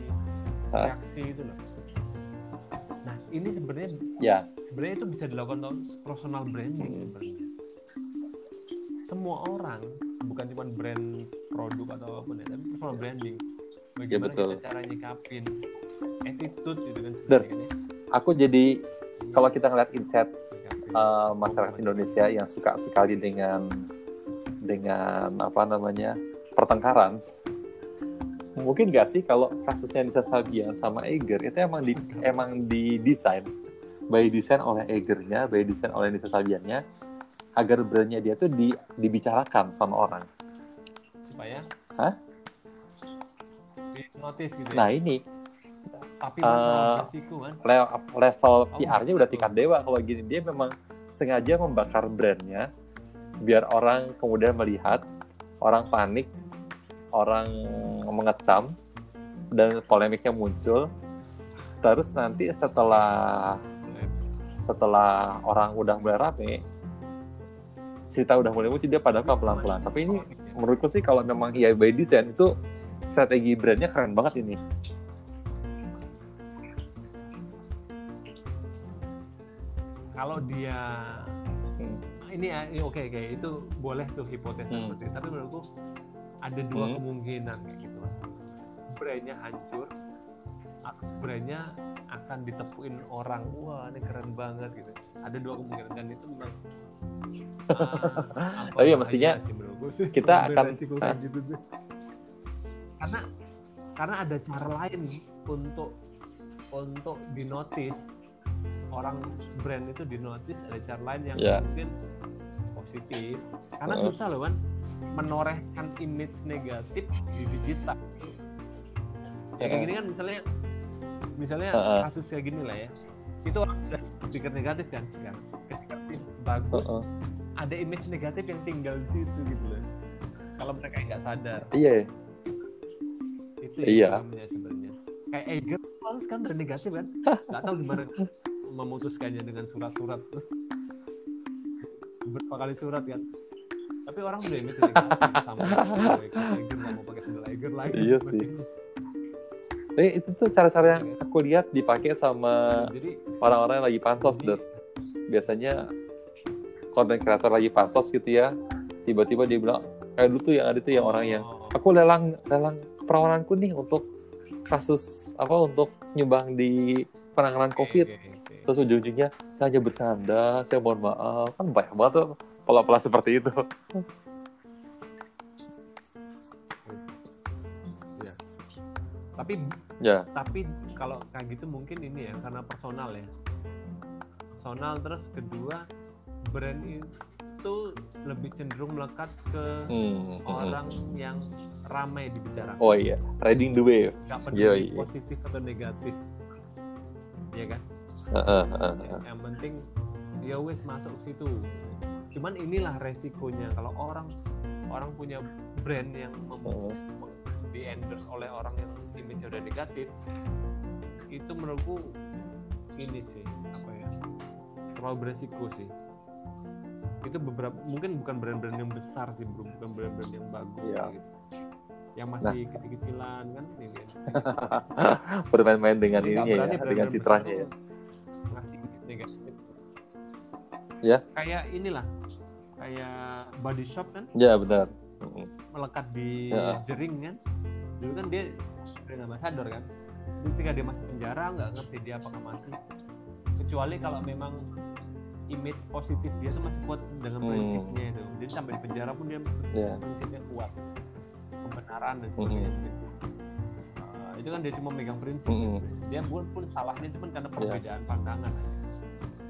Hah? reaksi itu loh nah ini sebenarnya ya sebenarnya itu bisa dilakukan personal branding Hmm. sebenarnya semua orang bukan cuma brand produk atau apa pun ya tapi personal branding bagaimana Ya, betul. kita cara nyikapin attitude gitu kan sebenarnya kan ya. aku jadi Iya, kalau kita ngeliat insight eh, masyarakat Indonesia yang suka sekali dengan dengan apa namanya pertengkaran mungkin gak sih kalau kasusnya Nisa Sabian sama Eger itu emang di emang didesain. By design oleh Egernya by design oleh Nisa Sabiannya agar brandnya dia tuh di, dibicarakan sama orang. Supaya Hah? di notice gitu ya. nah ini. Tapi kan? le- level Oh, PR-nya udah tingkat dewa. Kalau gini dia memang sengaja membakar brandnya biar orang kemudian melihat orang panik orang mengecam dan polemiknya muncul. Terus nanti setelah setelah orang udah mulai rame cerita udah mulai muncul dia padahal pelan pelan tapi ini menurutku sih kalau memang iya by design itu strategi brandnya keren banget ini. Kalau dia Hmm. ini ya, ini oke oke. Itu boleh tuh hipotesa Hmm. seperti itu. Tapi menurutku ada dua Hmm. kemungkinan kayak gitu brandnya hancur brandnya akan ditepuin orang wah ini keren banget gitu ada dua kemungkinan dan itu memang apa Oh iya, mestinya sih menurutku sih, kita akan- kayak gitu tuh. karena karena ada cara lain untuk untuk dinotis orang brand itu dinotis ada cara lain yang Ya. mungkin positif. Karena Heeh. susah loh kan menorehkan image negatif di digital. Ya kayak gini kan misalnya misalnya Heeh. kasus kayak gini lah ya. Itu orang udah berpikir negatif kan? Tim bagus. Heeh. ada image negatif yang tinggal di situ gitu loh. Kalau mereka nggak sadar. Iya. Itu Iya. problemnya sebenarnya. Kayak Eger harus kan udah negatif kan? Nggak tahu gimana memutuskannya dengan surat-surat berapa kali surat kan tapi orang udah image negatif sama nggak mau pakai sandal lagi Iya sih. Tapi itu tuh cara-cara yang aku lihat dipakai sama orang-orang yang lagi pansos, Ini- Dut. Biasanya konten kreator lagi pansos gitu ya, tiba-tiba dia bilang, kayak dulu tuh yang ada tuh yang orang yang, Oh, aku lelang lelang perawananku nih untuk kasus apa untuk nyumbang di penanganan COVID. Terus ujung-ujungnya saya hanya bercanda, saya mohon maaf. Kan banyak banget tuh pola-pola seperti itu. Iya. tapi Ya, tapi kalau kayak gitu mungkin ini ya karena personal ya personal terus kedua brand itu lebih cenderung melekat ke hmm, hmm. orang yang ramai dibicarakan Oh iya, riding the wave. nggak iya, peduli iya. positif atau negatif ya kan Ya, yang penting ya wes masuk situ. Cuman inilah resikonya. Kalau orang orang punya brand yang mem- Heeh. di endorse oleh orang yang image udah negatif itu menurutku ini sih apa ya terlalu beresiko sih. Itu beberapa mungkin bukan brand-brand yang besar sih bro bukan brand-brand yang bagus kayak gitu. Yang masih kecil-kecilan kan ini. Bermain-main dengan berani ya, dengan citranya ya. Negatif Ya. kayak inilah kayak body shop kan Ya benar. Mm-mm. melekat di Ya. jering kan dulu kan dia brand ambassador kan Jadi ketika dia masuk penjara nggak ngerti dia apakah masih kecuali kalau memang image positif dia tuh masih kuat dengan Hmm. prinsipnya itu jadi sampai di penjara pun dia Ya. prinsipnya kuat kebenaran dan sebagainya Uh, itu kan dia cuma megang prinsip Mm-mm. dia pun pun salahnya itu pun karena perbedaan pandangan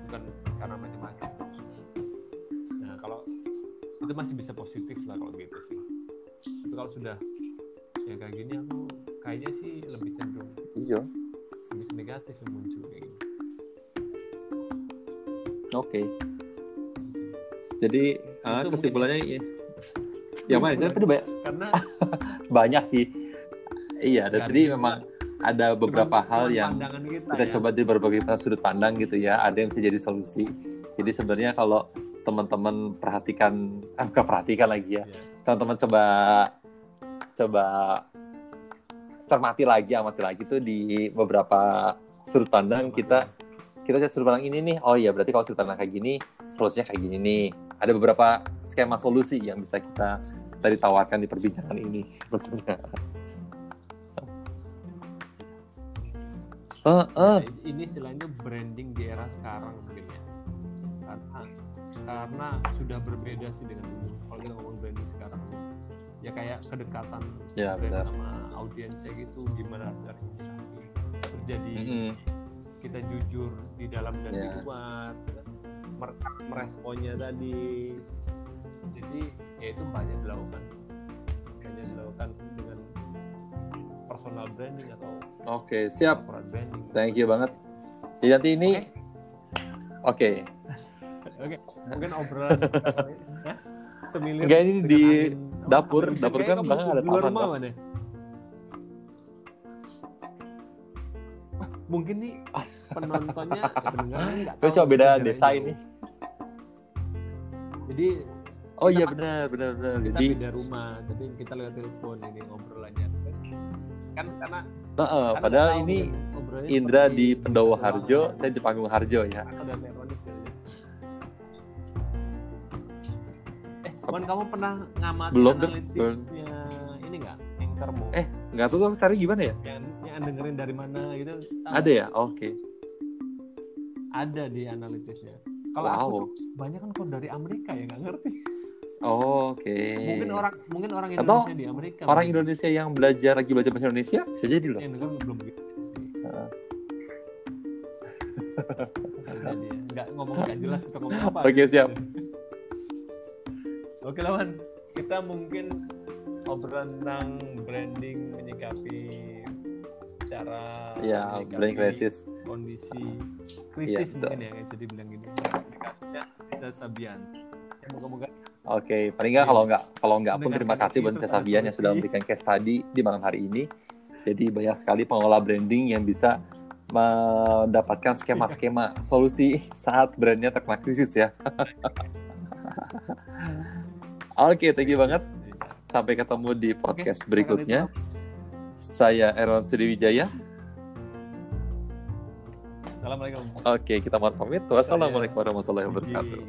bukan karena macam-macam nah kalau itu masih bisa positif lah kalau gitu sih tapi kalau sudah ya kayak gini aku kayaknya sih lebih cenderung Iya. lebih negatif yang muncul kayak gini Oke. Jadi ah, Itu kesimpulannya ya. Ya mana? Tadi banyak, karena banyak sih. Iya, dan tadi cuma- memang ada beberapa cuman- hal yang kita, kita ya. coba di berbagai sudut pandang gitu ya. Ada yang bisa jadi solusi. Jadi sebenarnya kalau teman-teman perhatikan, ah bukan perhatikan lagi ya. Ya. Teman-teman coba coba cermati lagi, amati lagi tuh di beberapa sudut pandang kita kita lihat sudut pandang ini nih. Oh iya, berarti kalau sudut pandang kayak gini, solusinya kayak gini nih. Ada beberapa skema solusi yang bisa kita tadi tawarkan di perbincangan ini sebetulnya. Eh, eh. Nah, ini istilahnya branding di era sekarang mungkin ya karena karena sudah berbeda sih dengan dulu kalau kita ngomong branding sekarang ya kayak kedekatan Ya, brand benar. sama audiensnya gitu gimana caranya terjadi Mm-mm. kita jujur di dalam dan di Ya. luar mer- meresponnya tadi jadi ya itu banyak dilakukan sih banyak dilakukan personal branding atau Oke, siap. corporate branding Thank you banget. Jadi nanti ini oke. oke mungkin obrolan Hah? semilir Enggak, ini di angin. dapur. Angin. Dapur kan belakang ada taman, rumah mana? Mungkin nih penontonnya pendengarnya Gue coba beda desa itu. ini. jadi Oh iya benar benar benar. kita Jadi beda rumah tapi kita lewat telepon ini ngobrolannya kan karena Heeh, kan padahal nggak tahu ini Indra di Pendowo. Harjo, saya di Panggung Harjo ya. Aku dan Ironis kayaknya. Eh, kawan kamu pernah ngamati Belum, analitisnya ini nggak? Anchormo Eh, nggak tahu tuh cari gimana ya? yang, yang dengerin dari mana gitu? tahu Ada ya? Oke. ada di analitisnya. Kalau Wow. aku tuh banyak kan kok dari Amerika ya nggak ngerti. Oke. Mungkin orang mungkin orang Atau Indonesia di Amerika. orang mungkin. Indonesia yang belajar lagi belajar bahasa Indonesia bisa jadi loh. yang denger belum gitu. Heeh. Bisa jadi ya. Nggak ngomong nggak jelas kita ngomong apa. Oke, siap. Oke lawan kita mungkin obrolan tentang branding menyikapi cara Ya, brand crisis. kondisi krisis Iya, mungkin ya jadi bilang gini aplikasinya bisa Sabian ya moga-moga Oke, paling nggak Iya, kalau nggak kalau nggak pun terima kasih buat ada Sabian yang sudah memberikan case tadi di malam hari ini. Jadi banyak sekali pengelola branding yang bisa mendapatkan skema-skema solusi saat brandnya terkena krisis ya. Oke, thank you banget. Sampai ketemu di podcast berikutnya. Saya Erwan Sudiwijaya. Assalamualaikum Oke, kita mohon pamit. Wassalamualaikum warahmatullahi wabarakatuh.